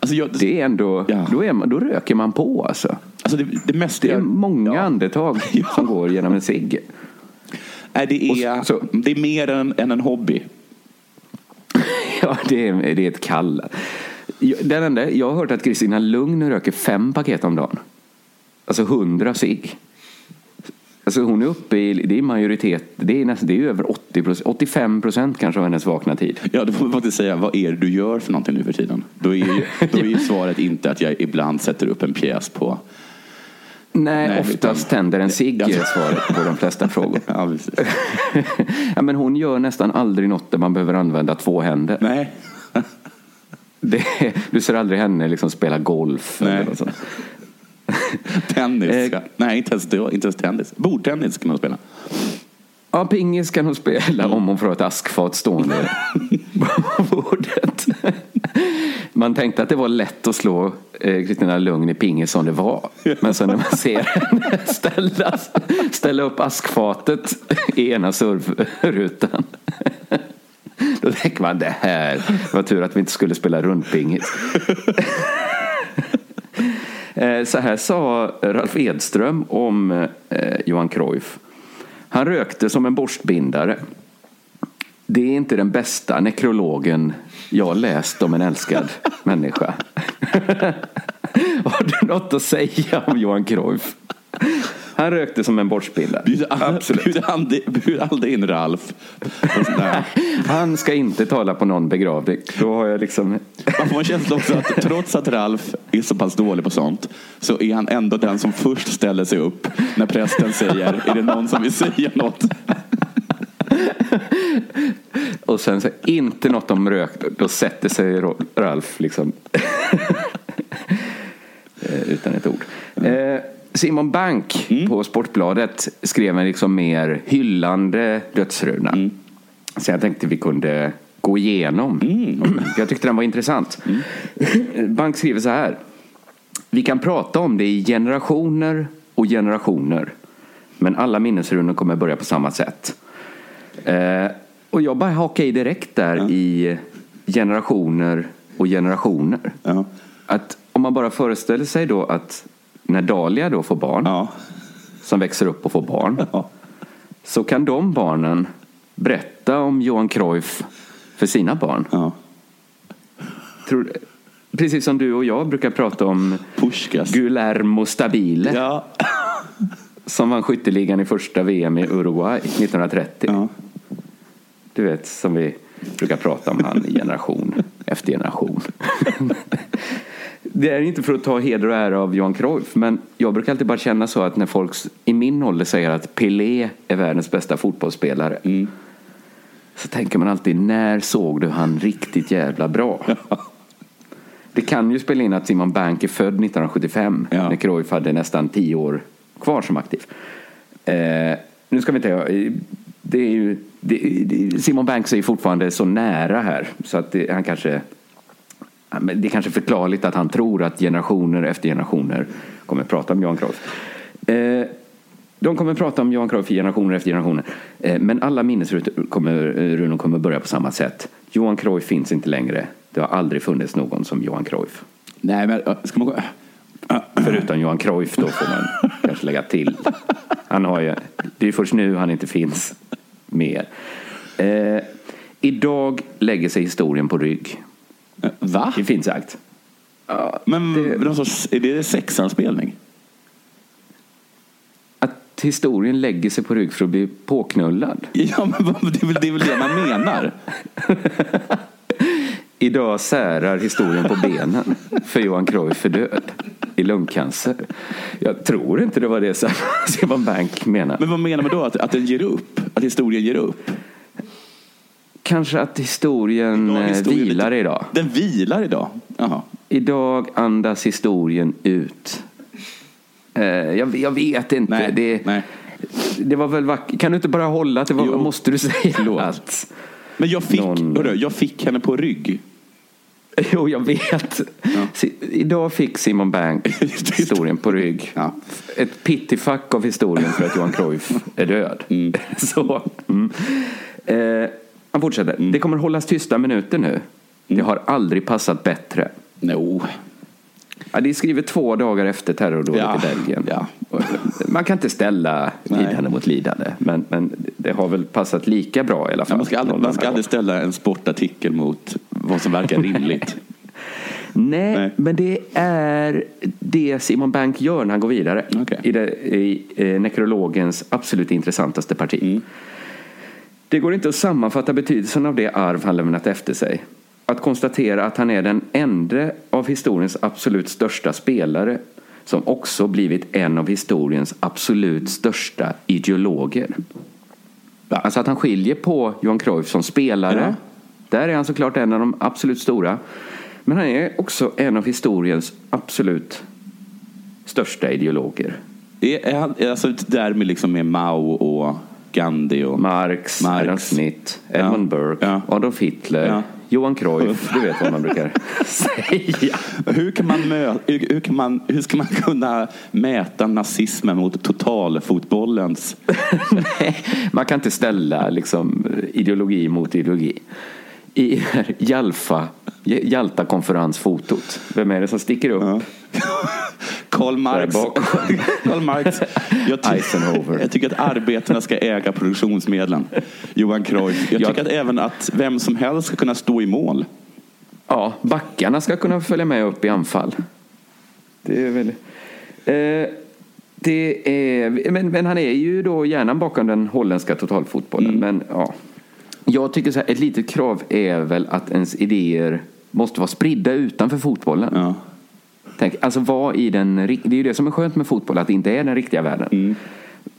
S4: Alltså, jag,
S3: Det är ändå,
S4: Ja.
S3: då, är man, då röker man på alltså.
S4: alltså det, det mesta...
S3: Det är många
S4: ja.
S3: andetag som går genom en cigg.
S4: Nej, det, är,
S3: så-
S4: det är mer än, än en hobby.
S3: Ja, det är, det är ett kall. Den enda, jag har hört att Kristina Lugn röker fem paket om dagen. Alltså hundra cigg. Alltså hon är uppe i, det är majoritet, det är, nästan, det är över 80 procent, 85 procent kanske av hennes vakna tid.
S4: Ja, då får man faktiskt säga, vad är det du gör för någonting nu för tiden? Då är ju, då är ju svaret inte att jag ibland sätter upp en pjäs på...
S3: Nej,
S4: Nej,
S3: oftast
S4: utan-
S3: tänder en cigg är svaret på de flesta frågor.
S4: Ja,
S3: ja, men hon gör nästan aldrig något där man behöver använda två händer.
S4: Nej.
S3: Det, du ser aldrig henne liksom spela golf.
S4: Nej.
S3: Eller något sånt.
S4: Tennis.
S3: Eh,
S4: ja. Nej, inte ens, inte ens tennis. Bordtennis kan man spela.
S3: Ja, pingis kan hon spela om hon får ett askfat stående på bordet. man tänkte att det var lätt att slå eh, Kristina Lugn i pingis som det var. Men sen när man ser henne ställa, ställa upp askfatet i ena servrutan. Då tänker man det här, det var tur att vi inte skulle spela rundpingis. Eh, Så här sa Ralf Edström om eh, Johan Cruyff. Han rökte som en borstbindare. Det är inte den bästa nekrologen jag läst om en älskad människa. Har du något att säga om Johan Cruyff? Han rökte som en borstbindare.
S4: Bjud,
S3: Absolut.
S4: bjud, aldrig, bjud aldrig in Ralf.
S3: Han ska inte tala på någon begravning. Då har jag liksom...
S4: Man får en känsla också att trots att Ralf är så pass dålig på sånt så är han ändå den som först ställer sig upp när prästen säger är det någon som vill säga något?
S3: Och sen så inte något om rök. Då sätter sig Ralf liksom. Eh, Utan ett ord. Eh, Simon Bank på Sportbladet skrev en liksom mer hyllande dödsruna. Så jag tänkte vi kunde gå igenom. Jag tyckte den var intressant. Bank skriver så här. Vi kan prata om det i generationer och generationer. Men alla minnesrunor kommer börja på samma sätt. Eh, och jag bara hakar i direkt där i generationer och generationer.
S4: Ja.
S3: Att om man bara föreställer sig då att när Dahlia då får barn,
S4: Ja.
S3: som växer upp och får barn,
S4: Ja.
S3: så kan de barnen berätta om Johan Cruyff för sina barn.
S4: ja.
S3: Tror, precis som du och jag brukar prata om
S4: Puskas.
S3: Guillermo Stabile
S4: Ja.
S3: som vann skytteligan i första VM i Uruguay 1930.
S4: Ja.
S3: Du vet, som vi brukar prata om han i generation efter generation. Det är inte för att ta heder och ära av Johan Cruyff, men jag brukar alltid bara känna så att när folk i min ålder säger att Pelé är världens bästa fotbollsspelare så tänker man alltid, när såg du han riktigt jävla bra? Det kan ju spela in att Simon Bank är född 1975
S4: Ja.
S3: när Cruyff hade nästan tio år kvar som aktiv. Eh, nu ska vi inte... Det är ju, det, det, Simon Banks är ju fortfarande så nära här så att det, han kanske... Det är kanske förklarligt att han tror att generationer efter generationer kommer prata om Johan Cruyff. Eh, de kommer prata om Johan Cruyff i generationer efter generationer. Eh, men alla minnesrunor kommer, kommer börja på samma sätt. Johan Cruyff finns inte längre. Det har aldrig funnits någon som Johan Cruyff.
S4: Nej, men ska man.
S3: Förutom Johan Cruyff då får man kanske lägga till. Han har ju, det är först nu han inte finns mer. Eh, idag lägger sig historien på rygg.
S4: Va?
S3: Det är fint sagt.
S4: Men
S3: det-
S4: någon sorts, är det sexanspelning?
S3: Att historien lägger sig på rygg för att bli påknullad.
S4: Ja, men vad- det är väl det, är väl det man menar?
S3: Idag särar historien på benen för Johan Cruyff är död i lungcancer. Jag tror inte det var det som Simon Bank menade.
S4: Men vad menar man då? Att, att den ger upp? Att historien ger upp?
S3: Kanske att historien,
S4: Idag
S3: eh,
S4: historien
S3: vilar
S4: lite-
S3: idag.
S4: Den vilar idag? Jaha.
S3: Idag andas historien ut. Eh, jag, jag vet inte.
S4: Nej,
S3: det,
S4: nej.
S3: det var väl vackert. Kan du inte bara hålla att det var, måste du säga
S4: Förlåt.
S3: att...
S4: Men jag fick,
S3: Någon-
S4: hörru, jag fick henne på rygg.
S3: Jo, jag vet. Si, idag fick Simon Bank historien på rygg.
S4: Ja.
S3: Ett pittifack av historien för att Johan Cruyff är död. Så. Mm. Eh, han fortsätter.
S4: Mm.
S3: Det kommer hållas tysta minuter nu. Det har aldrig passat bättre.
S4: No.
S3: Ja, det är skrivet två dagar efter terrordådet
S4: Ja,
S3: i Belgien.
S4: ja.
S3: Man kan inte ställa
S4: Nej.
S3: lidande mot lidande. Men, men det har väl passat lika bra i alla fall.
S4: Man ska aldrig, man ska aldrig ställa en sportartikel mot vad som verkar rimligt.
S3: Nej,
S4: Nej.
S3: men det är det Simon Bank gör när han går vidare.
S4: Okej.
S3: I, det, I eh, nekrologens absolut intressantaste parti.
S4: Mm.
S3: Det går inte att sammanfatta betydelsen av det arv han lämnat efter sig. Att konstatera att han är den enda av historiens absolut största spelare som också blivit en av historiens absolut största ideologer. Alltså att han skiljer på Johan Cruyff som spelare.
S4: Ja.
S3: Där är han såklart en av de absolut stora. Men han är också en av historiens absolut största ideologer.
S4: Är, är han, alltså därmed liksom med Mao och Gandhi och...
S3: Marx,
S4: Marx.
S3: Adam Smith, Edmund
S4: Ja.
S3: Burke,
S4: Ja.
S3: Adolf Hitler,
S4: Ja.
S3: Johan Cruyff, du vet vad man brukar säga.
S4: Hur, kan man mö- hur, kan man, hur ska man kunna mäta nazismen mot totalfotbollens...
S3: Nej, man kan inte ställa liksom, ideologi mot ideologi. I Jalfa, Jalta-konferensfotot, vem är det som sticker upp?
S4: Ja. Karl Marx. Karl Marx. Jag, ty- jag tycker att arbetarna ska äga produktionsmedlen. Johan Cruyff. Jag
S3: Jag-
S4: tycker att även att vem som helst ska kunna stå i mål.
S3: Ja, backarna ska kunna följa med upp i anfall. Det är väl... Eh, det är, men, men han är ju då hjärnan bakom den holländska totalfotbollen. Men ja, jag tycker så här, ett litet krav är väl att ens idéer måste vara spridda utanför fotbollen.
S4: Ja.
S3: Tänk, alltså vad i den, det är ju det som är skönt med fotboll, att det inte är den riktiga världen.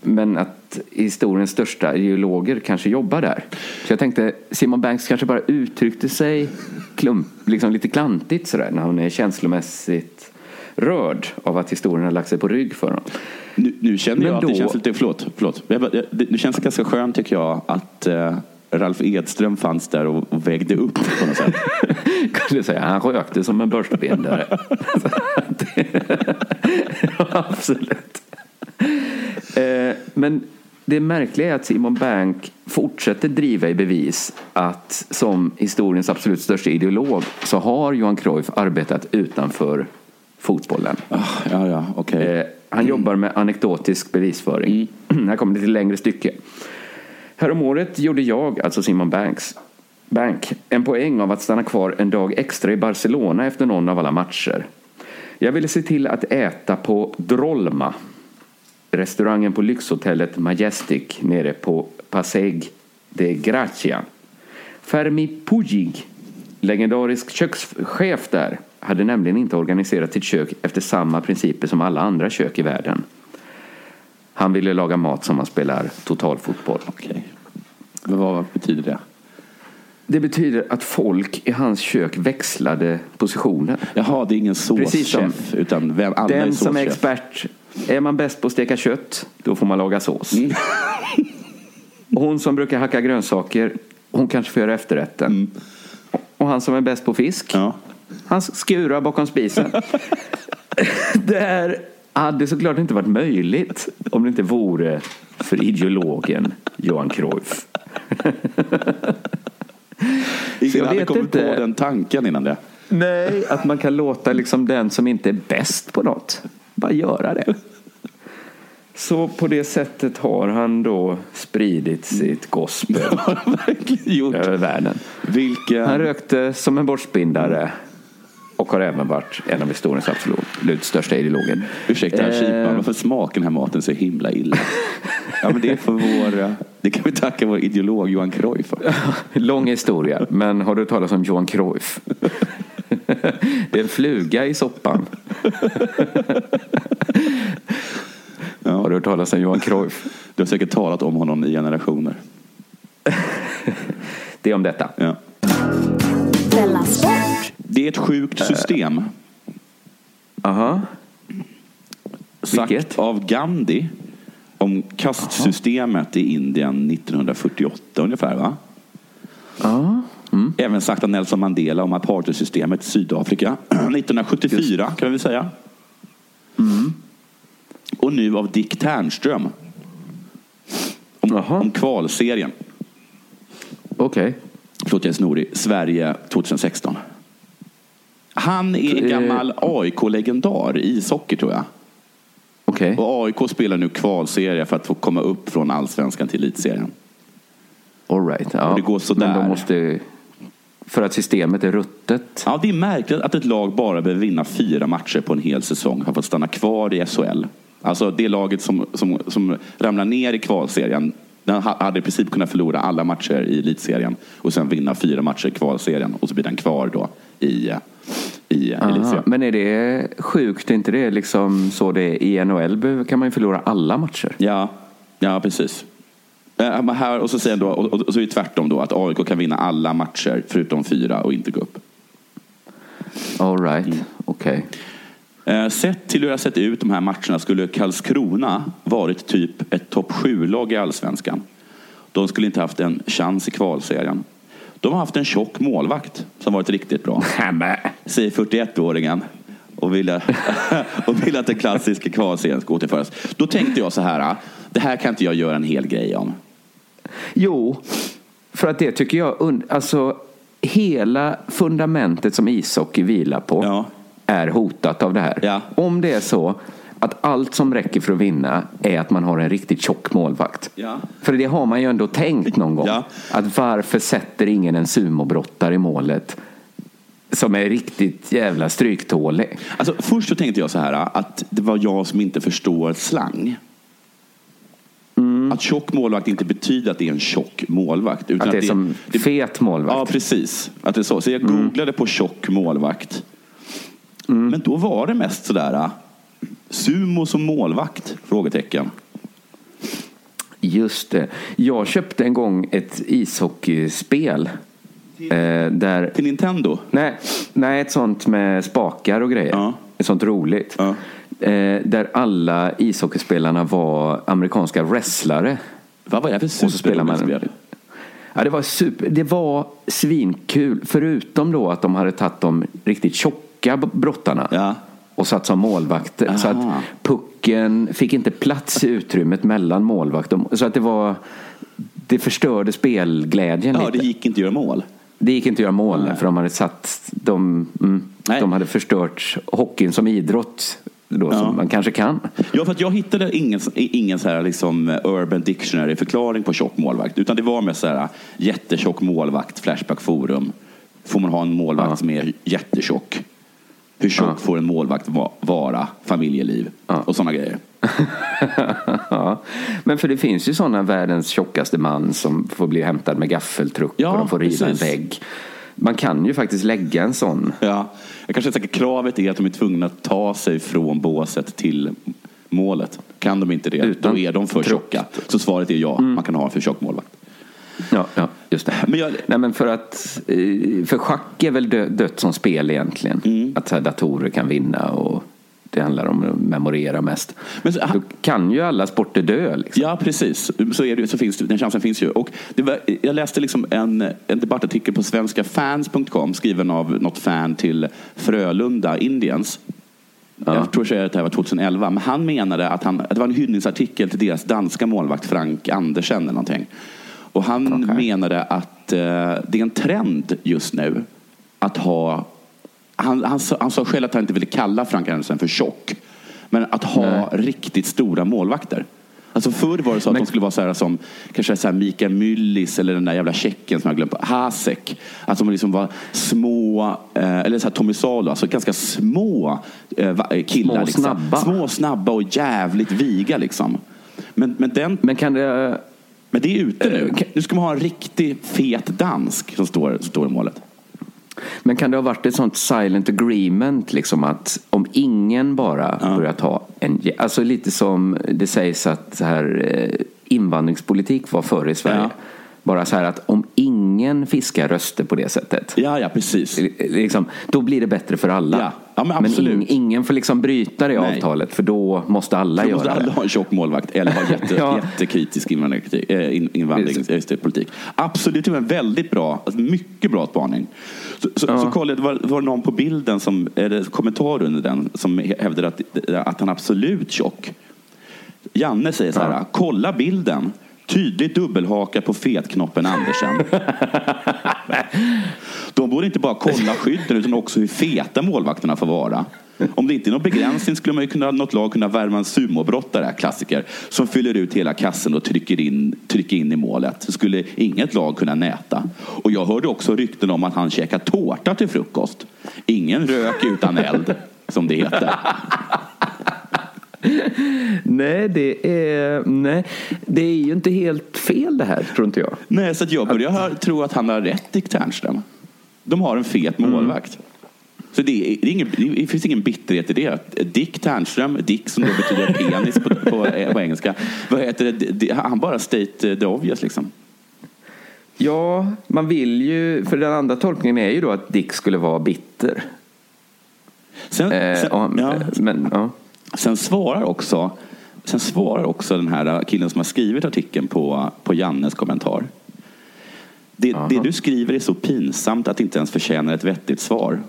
S3: Men att historiens största ideologer kanske jobbar där. Så jag tänkte, Simon Banks kanske bara uttryckte sig klump, liksom lite klantigt sådär, när han är känslomässigt rörd av att historien har lagt sig på rygg för honom.
S4: Nu, nu känner
S3: Men
S4: jag att det
S3: då-
S4: känns lite... Förlåt. förlåt. Det, det känns ganska skönt tycker jag att eh, Ralf Edström fanns där och, och vägde upp på något sätt.
S3: Kunde säga, han rökte som en börsbindare. absolut. Eh, Men det märkliga är att Simon Bank fortsätter driva i bevis att som historiens absolut största ideolog så har Johan Cruyff arbetat utanför fotbollen.
S4: Ah, ja, ja, okej.
S3: Eh, han jobbar med anekdotisk bevisföring. Här kommer det till längre stycke. Häromåret gjorde jag, alltså Simon Banks, Bank, en poäng av att stanna kvar en dag extra i Barcelona efter någon av alla matcher. Jag ville se till att äta på Drolma, restaurangen på lyxhotellet Majestic nere på Paseg de Gracia. Fermi Pujig, legendarisk kökschef där, hade nämligen inte organiserat sitt kök efter samma principer som alla andra kök i världen. Han ville laga mat som man spelar totalfotboll.
S4: Okej. Men vad betyder det?
S3: Det betyder att folk i hans kök växlade positioner.
S4: Jaha, det är ingen såschef, utan vem, alla är
S3: Den som är expert, är man bäst på att steka kött, då får man laga sås.
S4: Mm.
S3: Och hon som brukar hacka grönsaker, hon kanske får göra efterrätten. Och han som är bäst på fisk,
S4: Mm. Ja.
S3: han skurar bakom spisen. det här hade såklart inte varit möjligt om det inte vore för ideologen Johan Cruyff.
S4: Ingen hade kommit
S3: inte.
S4: på den tanken innan det.
S3: Nej, att man kan låta liksom den som inte är bäst på något bara göra det. Så på det sättet har han då spridit sitt gospel över världen.
S4: Vilken...
S3: Han rökte som en borstbindare och har även varit en av historiens absolut största ideologer.
S4: Ursäkta,
S3: Eh.
S4: Kipan, varför smakar den här maten så himla illa? ja, men det är för vår... eh, Det kan vi tacka vår ideolog Johan Cruyff för.
S3: Lång historia, men har du talat om Johan Cruyff? Det är en fluga i soppan. Har du hört talas om Johan Cruyff?
S4: Du har säkert talat om honom i generationer.
S3: Det är om detta.
S4: Ja. Det är ett sjukt system.
S3: Aha.
S4: Sagt
S3: Vilket?
S4: av Gandhi om kastsystemet i Indien 1948 ungefär. Va?
S3: Ja.
S4: Även sagt av Nelson Mandela om apartheidsystemet i Sydafrika 1974 kan vi säga. Och nu av Dick Ternström. Om, om kvalserien.
S3: Okej.
S4: Förlåt jag är snorig. Sverige 2016. Han är en
S3: Eh.
S4: gammal AIK-legendar i ishockey tror jag.
S3: Okej.
S4: Och AIK spelar nu kvalserie för att få komma upp från allsvenskan till elitserien.
S3: All right. Ja.
S4: Och det går sådär.
S3: Men de måste... För att systemet är ruttet.
S4: Ja, det är märkligt att ett lag bara behöver vinna fyra matcher på en hel säsong har fått stanna kvar i SHL. Alltså det laget som, som, som ramlar ner i kvalserien den ha- hade i princip kunnat förlora alla matcher i elitserien och sen vinna fyra matcher i kvalserien och så blir den kvar då i, i
S3: Aha. Men är det sjukt? Är inte det liksom så det är i NHL? kan man ju förlora alla matcher.
S4: Ja, ja precis. Men här, och så säger då, och, och så är det tvärtom då, att AIK kan vinna alla matcher förutom fyra och inte gå upp.
S3: All right.
S4: Mm.
S3: Okej.
S4: Eh, Sett till hur det har sett ut de här matcherna skulle Karlskrona varit typ ett topp 7-lag i allsvenskan. De skulle inte haft en chans i kvalserien. De har haft en tjock målvakt som varit riktigt bra. Säger 41-åringen. Och vill, och vill att den klassiska kvalserien ska återföras. Då tänkte jag så här. Det här kan inte jag göra en hel grej om.
S3: Jo, för att det tycker jag, alltså hela fundamentet som ishockey vilar på
S4: Ja.
S3: är hotat av det här.
S4: Ja.
S3: Om det är så att allt som räcker för att vinna är att man har en riktigt tjock målvakt.
S4: Ja.
S3: För det har man ju ändå tänkt någon gång.
S4: Ja.
S3: Att varför sätter ingen en sumobrottare i målet som är riktigt jävla stryktålig?
S4: Alltså, först så tänkte jag så här att det var jag som inte förstår slang. Att tjock målvakt inte betyder att det är en tjock målvakt. Utan
S3: Att det är som
S4: det-
S3: fet målvakt.
S4: Ja, precis. Att det är så. så jag googlade på tjock målvakt. Men då var det mest sådär, sumo som målvakt? Frågetecken.
S3: Just det. Jag köpte en gång ett ishockeyspel. Eh, där,
S4: Till Nintendo?
S3: nej, nej, ett sånt med spakar och grejer.
S4: Ja.
S3: Ett sånt roligt.
S4: Ja.
S3: Eh, där alla ishockeyspelarna var amerikanska wrestlare.
S4: Vad var det för superroligt spel?
S3: Ja, det var super. Det var svinkul. Förutom då att de hade tagit de riktigt tjocka brottarna.
S4: Ja.
S3: Och satt som målvakter. Så att
S4: Aha.
S3: pucken fick inte plats i utrymmet mellan målvakt och Så att det var... Det förstörde spelglädjen
S4: Ja,
S3: lite.
S4: det gick inte att göra mål.
S3: Det gick inte att göra mål för de hade satt... De, mm,
S4: Nej.
S3: de hade förstört hockeyn som idrott. Då,
S4: Ja.
S3: Som man kanske kan.
S4: Ja, för att jag hittade ingen, ingen så här liksom Urban Dictionary-förklaring på tjock målvakt. Utan det var med så här jättetjock målvakt, Flashback Forum. Får man ha en målvakt
S3: Ja.
S4: som är jättetjock? Hur tjock
S3: Ja.
S4: får en målvakt va- vara? Familjeliv
S3: Ja.
S4: och sådana grejer.
S3: ja. Men för det finns ju sådana världens tjockaste man som får bli hämtad med gaffeltruck
S4: Ja,
S3: och de får riva
S4: precis.
S3: en vägg. Man kan ju faktiskt lägga en sån.
S4: Ja. Jag kanske säkert kravet är att de är tvungna att ta sig från båset till målet. Kan de inte det,
S3: Utan
S4: då är de för
S3: truck.
S4: tjocka. Så svaret är ja, man kan ha en för tjock målvakt.
S3: Ja, ja just det.
S4: Men jag-
S3: Nej, men för att eh, för schack är väl dö, dött som spel egentligen.
S4: Mm.
S3: Att så här, datorer kan vinna och det handlar om att memorera mest.
S4: Men så-
S3: Då kan ju alla sporter dö. Liksom.
S4: Ja, precis. Så, är det, så finns den chansen finns ju. Och var, jag läste liksom en, en debattartikel på svenskafans.com skriven av något fan till Frölunda Indians. Jag tror att det här var 2011. Men han menade att, han, att det var en hyllningsartikel till deras danska målvakt Frank Andersen eller någonting. Och han
S3: Okej.
S4: menade att eh, det är en trend just nu att ha han, han, sa- han sa själv att han inte ville kalla Frank Andersen för tjock. Men att ha
S3: Nej.
S4: riktigt stora målvakter. Alltså förr var det så att
S3: Men-
S4: de skulle vara så här som kanske så här Mikael Myllis eller den där jävla tjecken som jag glömt på. Hasek. Att de liksom var små, eh, eller så här Tommy Salo, alltså ganska små eh, eh, killar.
S3: Små,
S4: liksom.
S3: snabba.
S4: Små, snabba och jävligt viga liksom. Men, men, den,
S3: Men kan det...
S4: men det är ute nu.
S3: Eh,
S4: Nu ska man ha en riktig fet dansk som står, som står i målet.
S3: Men kan det ha varit ett sånt silent agreement liksom att om ingen bara börjar ta en... Alltså lite som det sägs att här, eh, invandringspolitik var förr i Sverige.
S4: Ja.
S3: Bara så här att om ingen fiskar röster på det sättet.
S4: Ja, ja, precis.
S3: Liksom, då blir det bättre för alla.
S4: Ja. Ja, men absolut.
S3: ing- ingen får liksom bryta det
S4: Nej.
S3: avtalet för då måste alla
S4: Då
S3: göra
S4: måste alla
S3: det.
S4: ha en tjock målvakt eller ha jätte,
S3: Ja.
S4: jättekritisk invandringskritik- eh, in- invandringspolitik. Absolut, det var en väldigt bra, alltså mycket bra spaning. Så, så, så kollade, jag, det var, var någon på bilden, som, eller kommentar under den, som hävdade att, att han är absolut tjock. Janne säger så här,
S3: Ja.
S4: kolla bilden. Tydligt dubbelhaka på fetknoppen Andersen. De borde inte bara kolla skydden utan också hur feta målvakterna får vara. Om det inte är någon begränsning skulle man ju kunna, något lag kunna värva en sumobrottare, klassiker, som fyller ut hela kassen och trycker in, trycker in i målet. Så skulle inget lag kunna näta. Och jag hörde också rykten om att han käkar tårta till frukost. Ingen rök utan eld, som det heter.
S3: Nej, det är, nej, det är ju inte helt fel det här, tror inte jag.
S4: Nej, så att jag börjar hö- tro att han har rätt, Dick Ternström. De har en fet målvakt. Så det, är, det, är ingen, det finns ingen bitterhet i det. Dick Ternström, Dick som då betyder penis på, på, eh, på engelska. Vad heter det? Han bara state the obvious liksom.
S3: Ja, man vill ju, för den andra tolkningen är ju då att Dick skulle vara bitter.
S4: Sen,
S3: Eh,
S4: sen, ja,
S3: Men, ja.
S4: Sen svarar också Sen svarar också den här killen som har skrivit artikeln på, på Jannes kommentar. Det, det du skriver är så pinsamt att det inte ens förtjänar ett vettigt svar.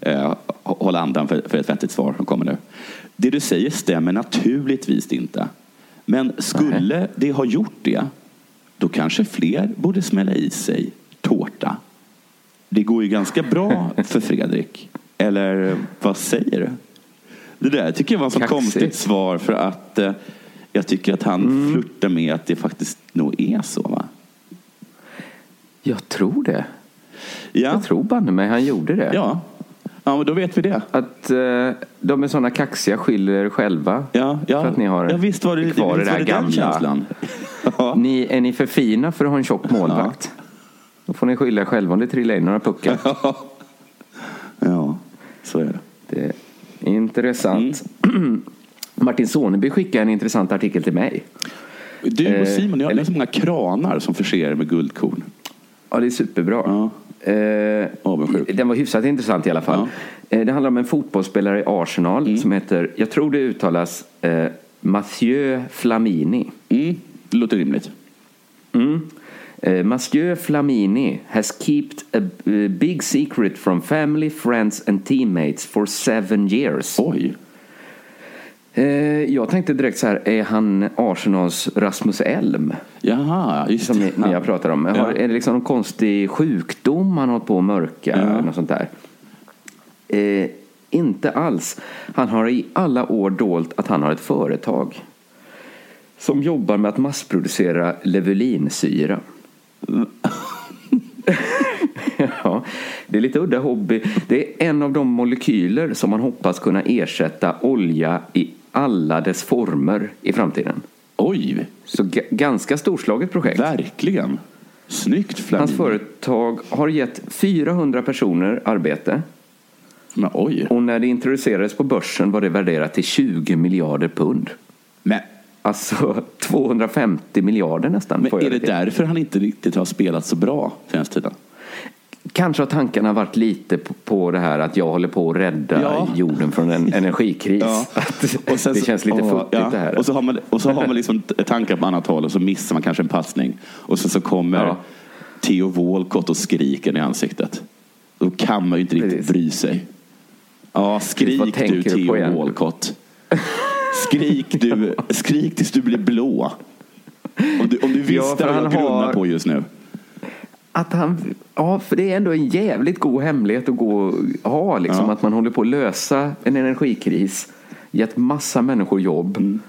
S4: Eh, håll andan för, för ett vettigt svar som kommer nu. Det du säger stämmer naturligtvis inte. Men skulle det ha gjort det, då kanske fler borde smälla i sig tårta. Det går ju ganska bra för Fredrik. Eller vad säger du? Det där tycker jag var ett så konstigt svar för att eh, jag tycker att han
S3: Mm.
S4: flörtar med att det faktiskt nog är så. Va?
S3: Jag tror det.
S4: Ja.
S3: Jag tror banne mig han gjorde det.
S4: Ja. ja, men då vet vi det.
S3: Att eh, de är sådana kaxiga skyller er själva.
S4: Ja, ja.
S3: För att ni har
S4: ja, visst var det,
S3: kvar
S4: visst
S3: det där gamla.
S4: känslan. Ja.
S3: Ni, är ni för fina för att ha en tjock målvakt? Då får ni skylla er själva om det trillar in några puckar.
S4: ja, så är det.
S3: Det är intressant.
S4: Mm.
S3: Martin Soneby skickade en intressant artikel till mig.
S4: Du och
S3: Eh,
S4: Simon, ni har
S3: eller-
S4: så många kranar som förser er med guldkorn.
S3: Ja, det är superbra.
S4: Ja.
S3: Eh,
S4: Avundsjuk.
S3: den var hyfsat intressant i alla fall. Eh, det handlar om en fotbollsspelare i Arsenal
S4: Mm.
S3: som heter, jag tror det uttalas eh, Mathieu Flamini.
S4: Mm, det låter rimligt.
S3: Mm. Eh, Mathieu Flamini has kept a big secret from family, friends and teammates for seven years.
S4: Oj.
S3: Eh, jag tänkte direkt så här, är han Arsenals Rasmus Elm?
S4: Jaha, just
S3: Som ni, ni har pratat om. Har,
S4: Ja.
S3: Är det liksom någon konstig sjukdom han har hållit på att mörka?
S4: Ja.
S3: Något sånt där? Eh, inte alls. Han har i alla år dolt att han har ett företag som jobbar med att massproducera levulinsyra. ja, det är lite udda hobby. Det är en av de molekyler som man hoppas kunna ersätta olja i alla dess former i framtiden.
S4: Oj,
S3: Så ganska storslaget projekt.
S4: verkligen. Snyggt
S3: Hans
S4: Flamini.
S3: företag har gett 400 personer arbete
S4: Men oj.
S3: och när det introducerades på börsen var det värderat till 20 miljarder pund.
S4: Men,
S3: Alltså 250 miljarder nästan.
S4: men är det därför han inte riktigt har spelat så bra senaste tiden?
S3: Kanske har tankarna varit lite på, på det här att jag håller på att rädda
S4: Ja.
S3: jorden från en energikris.
S4: Ja. Och sen
S3: det
S4: så-
S3: känns lite futtigt
S4: ja.
S3: det här.
S4: Och så har man, och så har man liksom tankar på annat håll och så missar man kanske en passning. Och sen så kommer
S3: Ja.
S4: Theo Walcott och skriker i ansiktet. Då kan man ju inte riktigt
S3: Precis.
S4: bry sig. Ja, skrik du Theo? Walcott. Skrik, du, skrik tills du blir blå. Om du, om du visste
S3: Ja,
S4: vad jag
S3: han
S4: grunnar
S3: har-
S4: på just nu.
S3: Att han, ja, för det är ändå en jävligt god hemlighet att gå och ha. Liksom,
S4: Ja.
S3: Att man håller på att lösa en energikris. Gett massa människor jobb.
S4: Mm.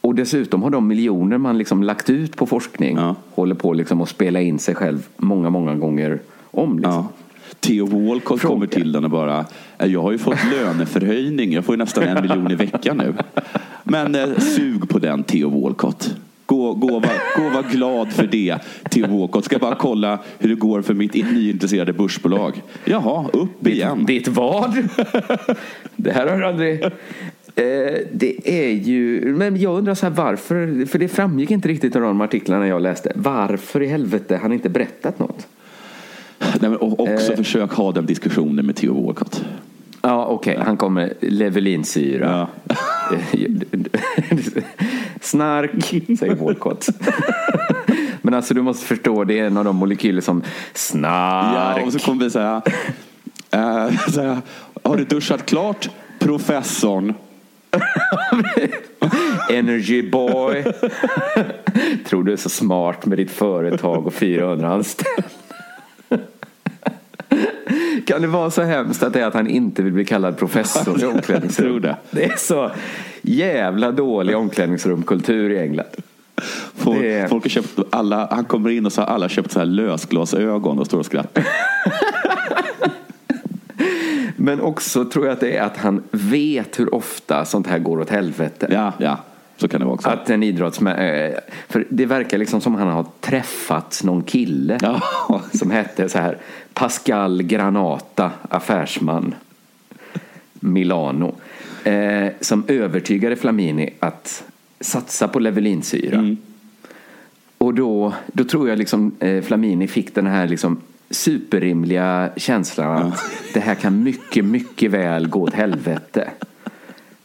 S3: Och dessutom har de miljoner man liksom lagt ut på forskning
S4: Ja.
S3: håller på liksom att spela in sig själv många, många gånger om. Liksom.
S4: Ja. Theo Walcott
S3: Fråga.
S4: kommer till den och bara, "Eh, jag har ju fått löneförhöjning, jag får ju nästan en miljon i veckan nu. Men eh, sug på den Theo Walcott. Gå, gå, var, gå var glad för det, Theo Walcott. Ska bara kolla hur det går för mitt nyintresserade börsbolag. Jaha, upp igen.
S3: Ditt vad? det här har du aldrig... Eh, det är ju... Men jag undrar så här varför, för det framgick inte riktigt av de artiklarna jag läste. Varför i helvete han inte berättat något?
S4: Nej, och också
S3: Eh.
S4: försök ha den diskussionen med Theo Walcott.
S3: Ja, okej. Han kommer levelinsyra.
S4: Ja.
S3: Snark, säger Walcott. Men alltså du måste förstå, det är en av de molekyler som snark.
S4: Ja, och så kommer vi säga, eh, säga, har du duschat klart, professorn?
S3: Energy boy. Tror du är så smart med ditt företag och 400 anställda. Kan det vara så hemskt att det är att han inte vill bli kallad professor i omklädningsrum?
S4: det.
S3: Det är så jävla dålig omklädningsrumkultur i England.
S4: Folk,
S3: Det
S4: folk har köpt alla, han kommer in och så har alla köpt så här lösglasögon och står och skrattar.
S3: Men också tror jag att det är att han vet hur ofta sånt här går åt helvete.
S4: Ja, ja, så kan det vara också.
S3: Att en idrottsmän... eh, För det verkar liksom som han har träffat någon kille
S4: Ja.
S3: som hette så här Pascal Granata, affärsman, Milano. Eh, som övertygade Flamini att satsa på levelinsyra. Och då, då tror jag liksom eh, Flamini fick den här liksom superrimliga känslan att det här kan mycket, mycket väl gå åt helvete.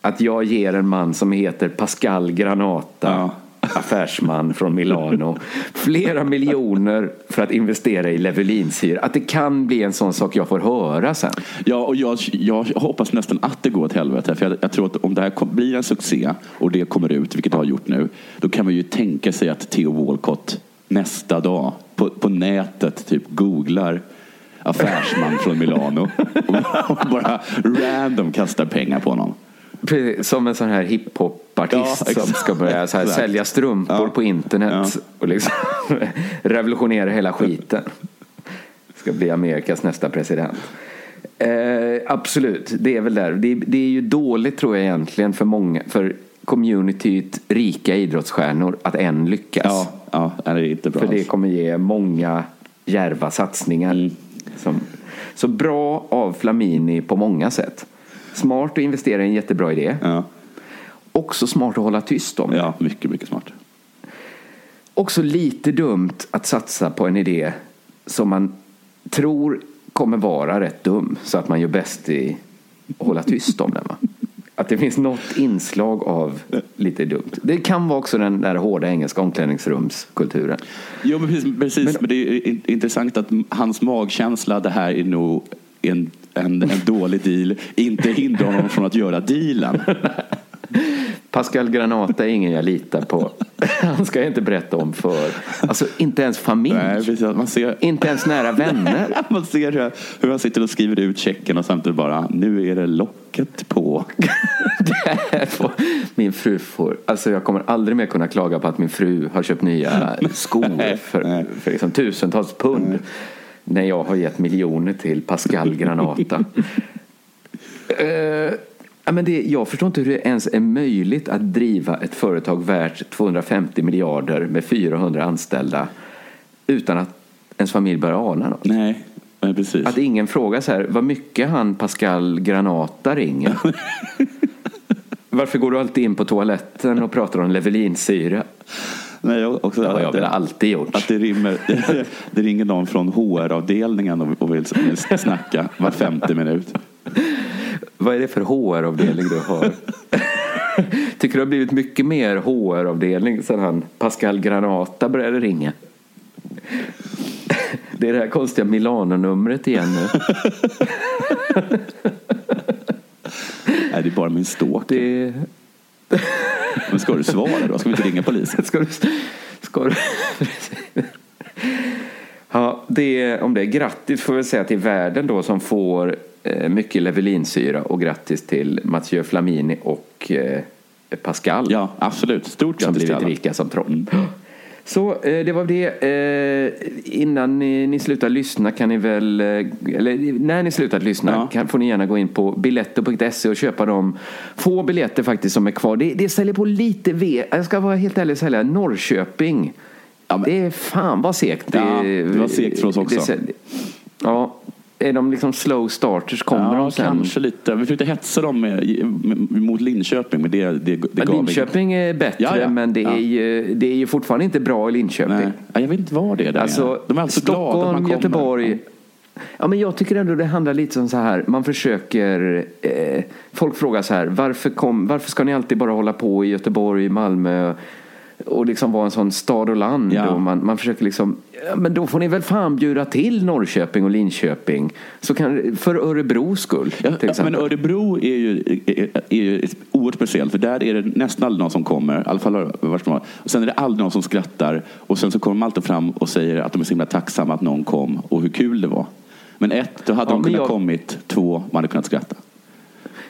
S3: Att jag ger en man som heter Pascal Granata
S4: Ja.
S3: affärsman från Milano flera miljoner för att investera i Levelinsyra. Att det kan bli en sån sak jag får höra sen.
S4: Ja, och jag, jag hoppas nästan att det går åt helvete. För jag, jag tror att om det här blir en succé och det kommer ut, vilket det har gjort nu, då kan man ju tänka sig att Theo Walcott nästa dag på, på nätet typ googlar affärsman från Milano och bara random kastar pengar på honom.
S3: Precis, Som en sån här hiphopartist
S4: Ja,
S3: som ska börja så här, sälja strumpor
S4: Ja.
S3: på internet
S4: Ja.
S3: och liksom revolutionera hela skiten. Ska bli Amerikas nästa president. Eh, absolut, det är väl där. Det, det är ju dåligt tror jag egentligen för många, för communityt rika idrottsstjärnor att än lyckas.
S4: Ja, ja det är inte bra
S3: För det kommer ge många djärva satsningar.
S4: Mm.
S3: Som, så bra av Flamini på många sätt. Smart att investera i en jättebra idé.
S4: Ja,
S3: Också smart att hålla tyst om.
S4: ja, mycket, mycket smart.
S3: Också lite dumt att satsa på en idé som man tror kommer vara rätt dum. Så att man gör bäst i att hålla tyst om den. Va? Att det finns något inslag av lite dumt. Det kan vara också den där hårda engelska omklädningsrumskulturen.
S4: Jo, men precis. precis men, det är in- intressant att hans magkänsla, det här är nog en, en, en dålig deal, inte hindrar honom från att göra dealen.
S3: Pascal Granata är ingen jag litar på. Han ska jag inte berätta om för, alltså inte ens familj.
S4: Nej, precis. Man ser,
S3: Inte ens nära vänner.
S4: man ser hur, hur han sitter och skriver ut checken och samtidigt bara, nu är det locket på.
S3: Får min fru får, alltså jag kommer aldrig mer kunna klaga på att min fru har köpt nya skor
S4: Nej,
S3: för,
S4: nej.
S3: för liksom tusentals pund. När jag har gett miljoner till Pascal Granata. Ja, men det, jag förstår inte hur det ens är möjligt att driva ett företag värt 250 miljarder med 400 anställda utan att ens familj börjar ana något.
S4: Nej, precis.
S3: Att ingen frågar så här, vad mycket han Pascal Granata ringer. Varför går du alltid in på toaletten och pratar om Levelinsyra?
S4: Nej, jag också,
S3: Det har jag väl alltid gjort.
S4: Att det, rimmer, det ringer någon från HR-avdelningen och, vill, vill snacka var femte minut.
S3: Vad är det för HR-avdelning du har? Tycker du har blivit mycket mer HR-avdelning sedan han Pascal Granata började ringa? Det är det här konstiga Milano-numret igen nu.
S4: Nej, det är bara min stalk.
S3: Det...
S4: Men ska du svara då? Ska vi inte ringa polisen?
S3: Ska du... Ska du... Ja, det, om det är grattis får vi säga till världen då som får eh, mycket Levelinsyra och grattis till Mathieu Flamini och eh, Pascal.
S4: Ja, absolut. Stort
S3: som
S4: grattis till
S3: blivit
S4: alla.
S3: rika som troll. Så eh, det var det. Eh, innan ni, ni slutar lyssna kan ni väl, eh, eller när ni slutat lyssna
S4: Ja.
S3: kan, får ni gärna gå in på biletto.se och köpa de få biljetter faktiskt som är kvar. Det, det säljer på lite V. Jag ska vara helt ärlig och säga Norrköping.
S4: Ja, men-
S3: Det är fan vad segt.
S4: Ja, det var segt för oss också.
S3: det ja, är de liksom slow starters kommer
S4: Ja,
S3: de sen?
S4: kanske lite. Vi försökte hetsa dem med, med, mot Linköping, men det, det, det gav
S3: Linköping är bättre,
S4: Ja, ja.
S3: men det är,
S4: Ja.
S3: ju, det är ju fortfarande inte bra i Linköping.
S4: Nej. Ja, jag vet inte vad det är.
S3: Alltså,
S4: De är alltså glada att man
S3: Stockholm,
S4: kommer.
S3: Göteborg. Ja, men jag tycker ändå det handlar lite om så här. Man försöker. Eh, folk frågar så här. Varför, kom, varför ska ni alltid bara hålla på i Göteborg, Malmö och liksom vara en sån stad och land?
S4: Ja.
S3: Och man, man försöker liksom. Ja, men då får ni väl fan bjuda till Norrköping och Linköping. Så kan, för Örebros skull.
S4: Ja, men Örebro är ju, är, är ju oerhört speciellt för där är det nästan aldrig någon som kommer. I alla fall och sen är det aldrig någon som skrattar och sen så kommer de alltid fram och säger att de är så himla tacksamma att någon kom och hur kul det var. Men ett, då hade
S3: Ja,
S4: de kunnat
S3: jag-
S4: kommit. Två, man hade kunnat skratta.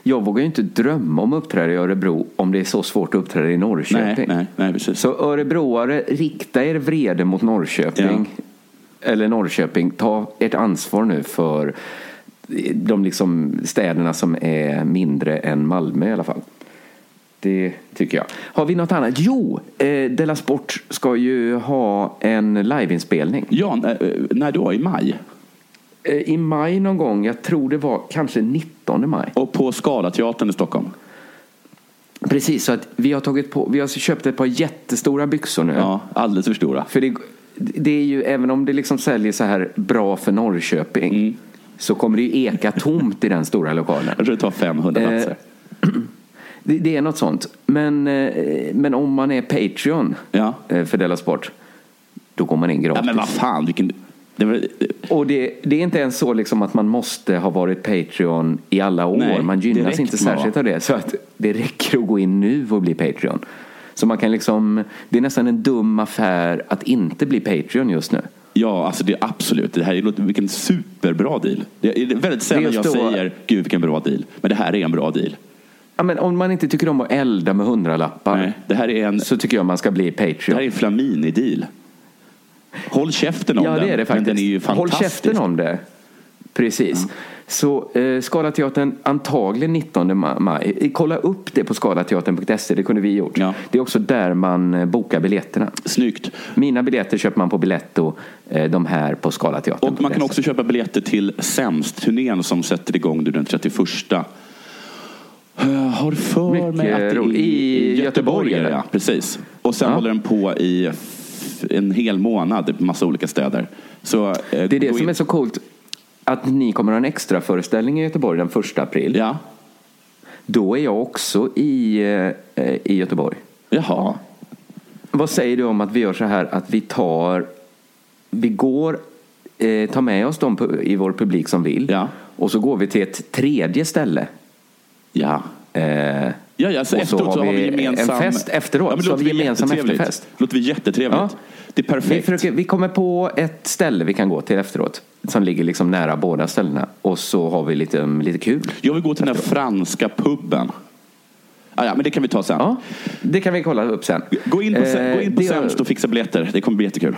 S3: Jag vågar ju inte drömma om att uppträda i Örebro om det är så svårt att uppträda i Norrköping.
S4: Nej, nej, nej, precis.
S3: Så örebroare, rikta er vrede mot Norrköping. Eller Norrköping, ta ert ansvar nu för de liksom städerna som är mindre än Malmö i alla fall. Det tycker jag. Har vi något annat? Jo, eh, Della Sport ska ju ha en liveinspelning.
S4: Ja, när, när då? I maj?
S3: Eh, I maj någon gång, jag tror det var kanske 19 maj.
S4: Och på Scalateatern i Stockholm?
S3: Precis, så att vi har, tagit på, vi har köpt ett par jättestora byxor nu.
S4: Ja, alldeles för stora.
S3: För det, det är ju, även om det liksom säljer så här bra för Norrköping
S4: Mm.
S3: så kommer det ju eka tomt i den stora lokalen.
S4: Jag tror det tar 500
S3: Eh,
S4: platser.
S3: Det, det är något sånt. Men, eh, men om man är Patreon
S4: Ja.
S3: eh, för Della Sport, då går man in gratis.
S4: Ja, men vad fan, vilken... Det var,
S3: Och det, det är inte ens så liksom att man måste ha varit Patreon i alla år.
S4: Nej,
S3: man gynnas inte särskilt av det. Så att det räcker att gå in nu och bli Patreon. Så man kan liksom, det är nästan en dum affär att inte bli Patreon just nu.
S4: ja, alltså det är absolut. Det här är vilken superbra deal. Det är väldigt sällan jag
S3: då-
S4: säger, gud vilken bra deal. Men det här är en bra deal.
S3: Ja, men om man inte tycker om att elda med hundralappar
S4: Nej, det här är en,
S3: så tycker jag man ska bli
S4: det här
S3: Patreon.
S4: är en Flamini-deal. Håll käften om
S3: Ja,
S4: den.
S3: det är det faktiskt.
S4: Men den är ju
S3: Håll
S4: fantastisk.
S3: käften om det. Precis. Så eh, Scalateatern antagligen 19 ma- maj. Eh, Kolla upp det på skalateatern.se, det kunde vi gjort.
S4: Ja.
S3: Det är också där man eh, bokar biljetterna.
S4: Snyggt.
S3: Mina biljetter köper man på Biletto, eh, de här på skalateatern.
S4: Och man kan också köpa biljetter till Sämst-turnén som sätter igång den 31. Jag har för
S3: Mycket
S4: mig att det är.
S3: I Göteborg, eller?
S4: ja, precis. Och sen
S3: Ja.
S4: håller den på i en hel månad massa olika städer. Så, eh,
S3: Det är det som är så coolt. Att ni kommer ha en extra föreställning i Göteborg den första april.
S4: Ja.
S3: Då är jag också i, eh, i Göteborg.
S4: Jaha.
S3: Vad säger du om att vi gör så här att vi tar, vi går, eh, tar med oss de pu- i vår publik som vill
S4: Ja.
S3: och så går vi till ett tredje ställe.
S4: Ja.
S3: Eh,
S4: Ja, ja, så
S3: Och så
S4: efteråt så
S3: har
S4: vi
S3: vi
S4: gemensam...
S3: en fest efteråt,
S4: Ja,
S3: så har vi gemensam efterfest.
S4: Låter väl jättetrevligt.
S3: Ja.
S4: Det är
S3: vi,
S4: perfekt.
S3: försöker, vi kommer på ett ställe vi kan gå till efteråt som ligger liksom nära båda ställena och så har vi lite, lite kul.
S4: Jag vill gå till den här franska puben. Ah, ja, men det kan vi ta sen.
S3: Ja, det kan vi kolla upp sen.
S4: Gå in på,
S3: Eh,
S4: gå in på
S3: det-
S4: Sämst och fixa biljetter. Det kommer bli jättekul.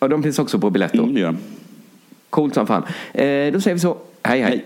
S3: Ja, de finns också på Biletto.
S4: Mm, det gör.
S3: Coolt som fan. Eh, då säger vi så. Hej hej.
S4: Hej.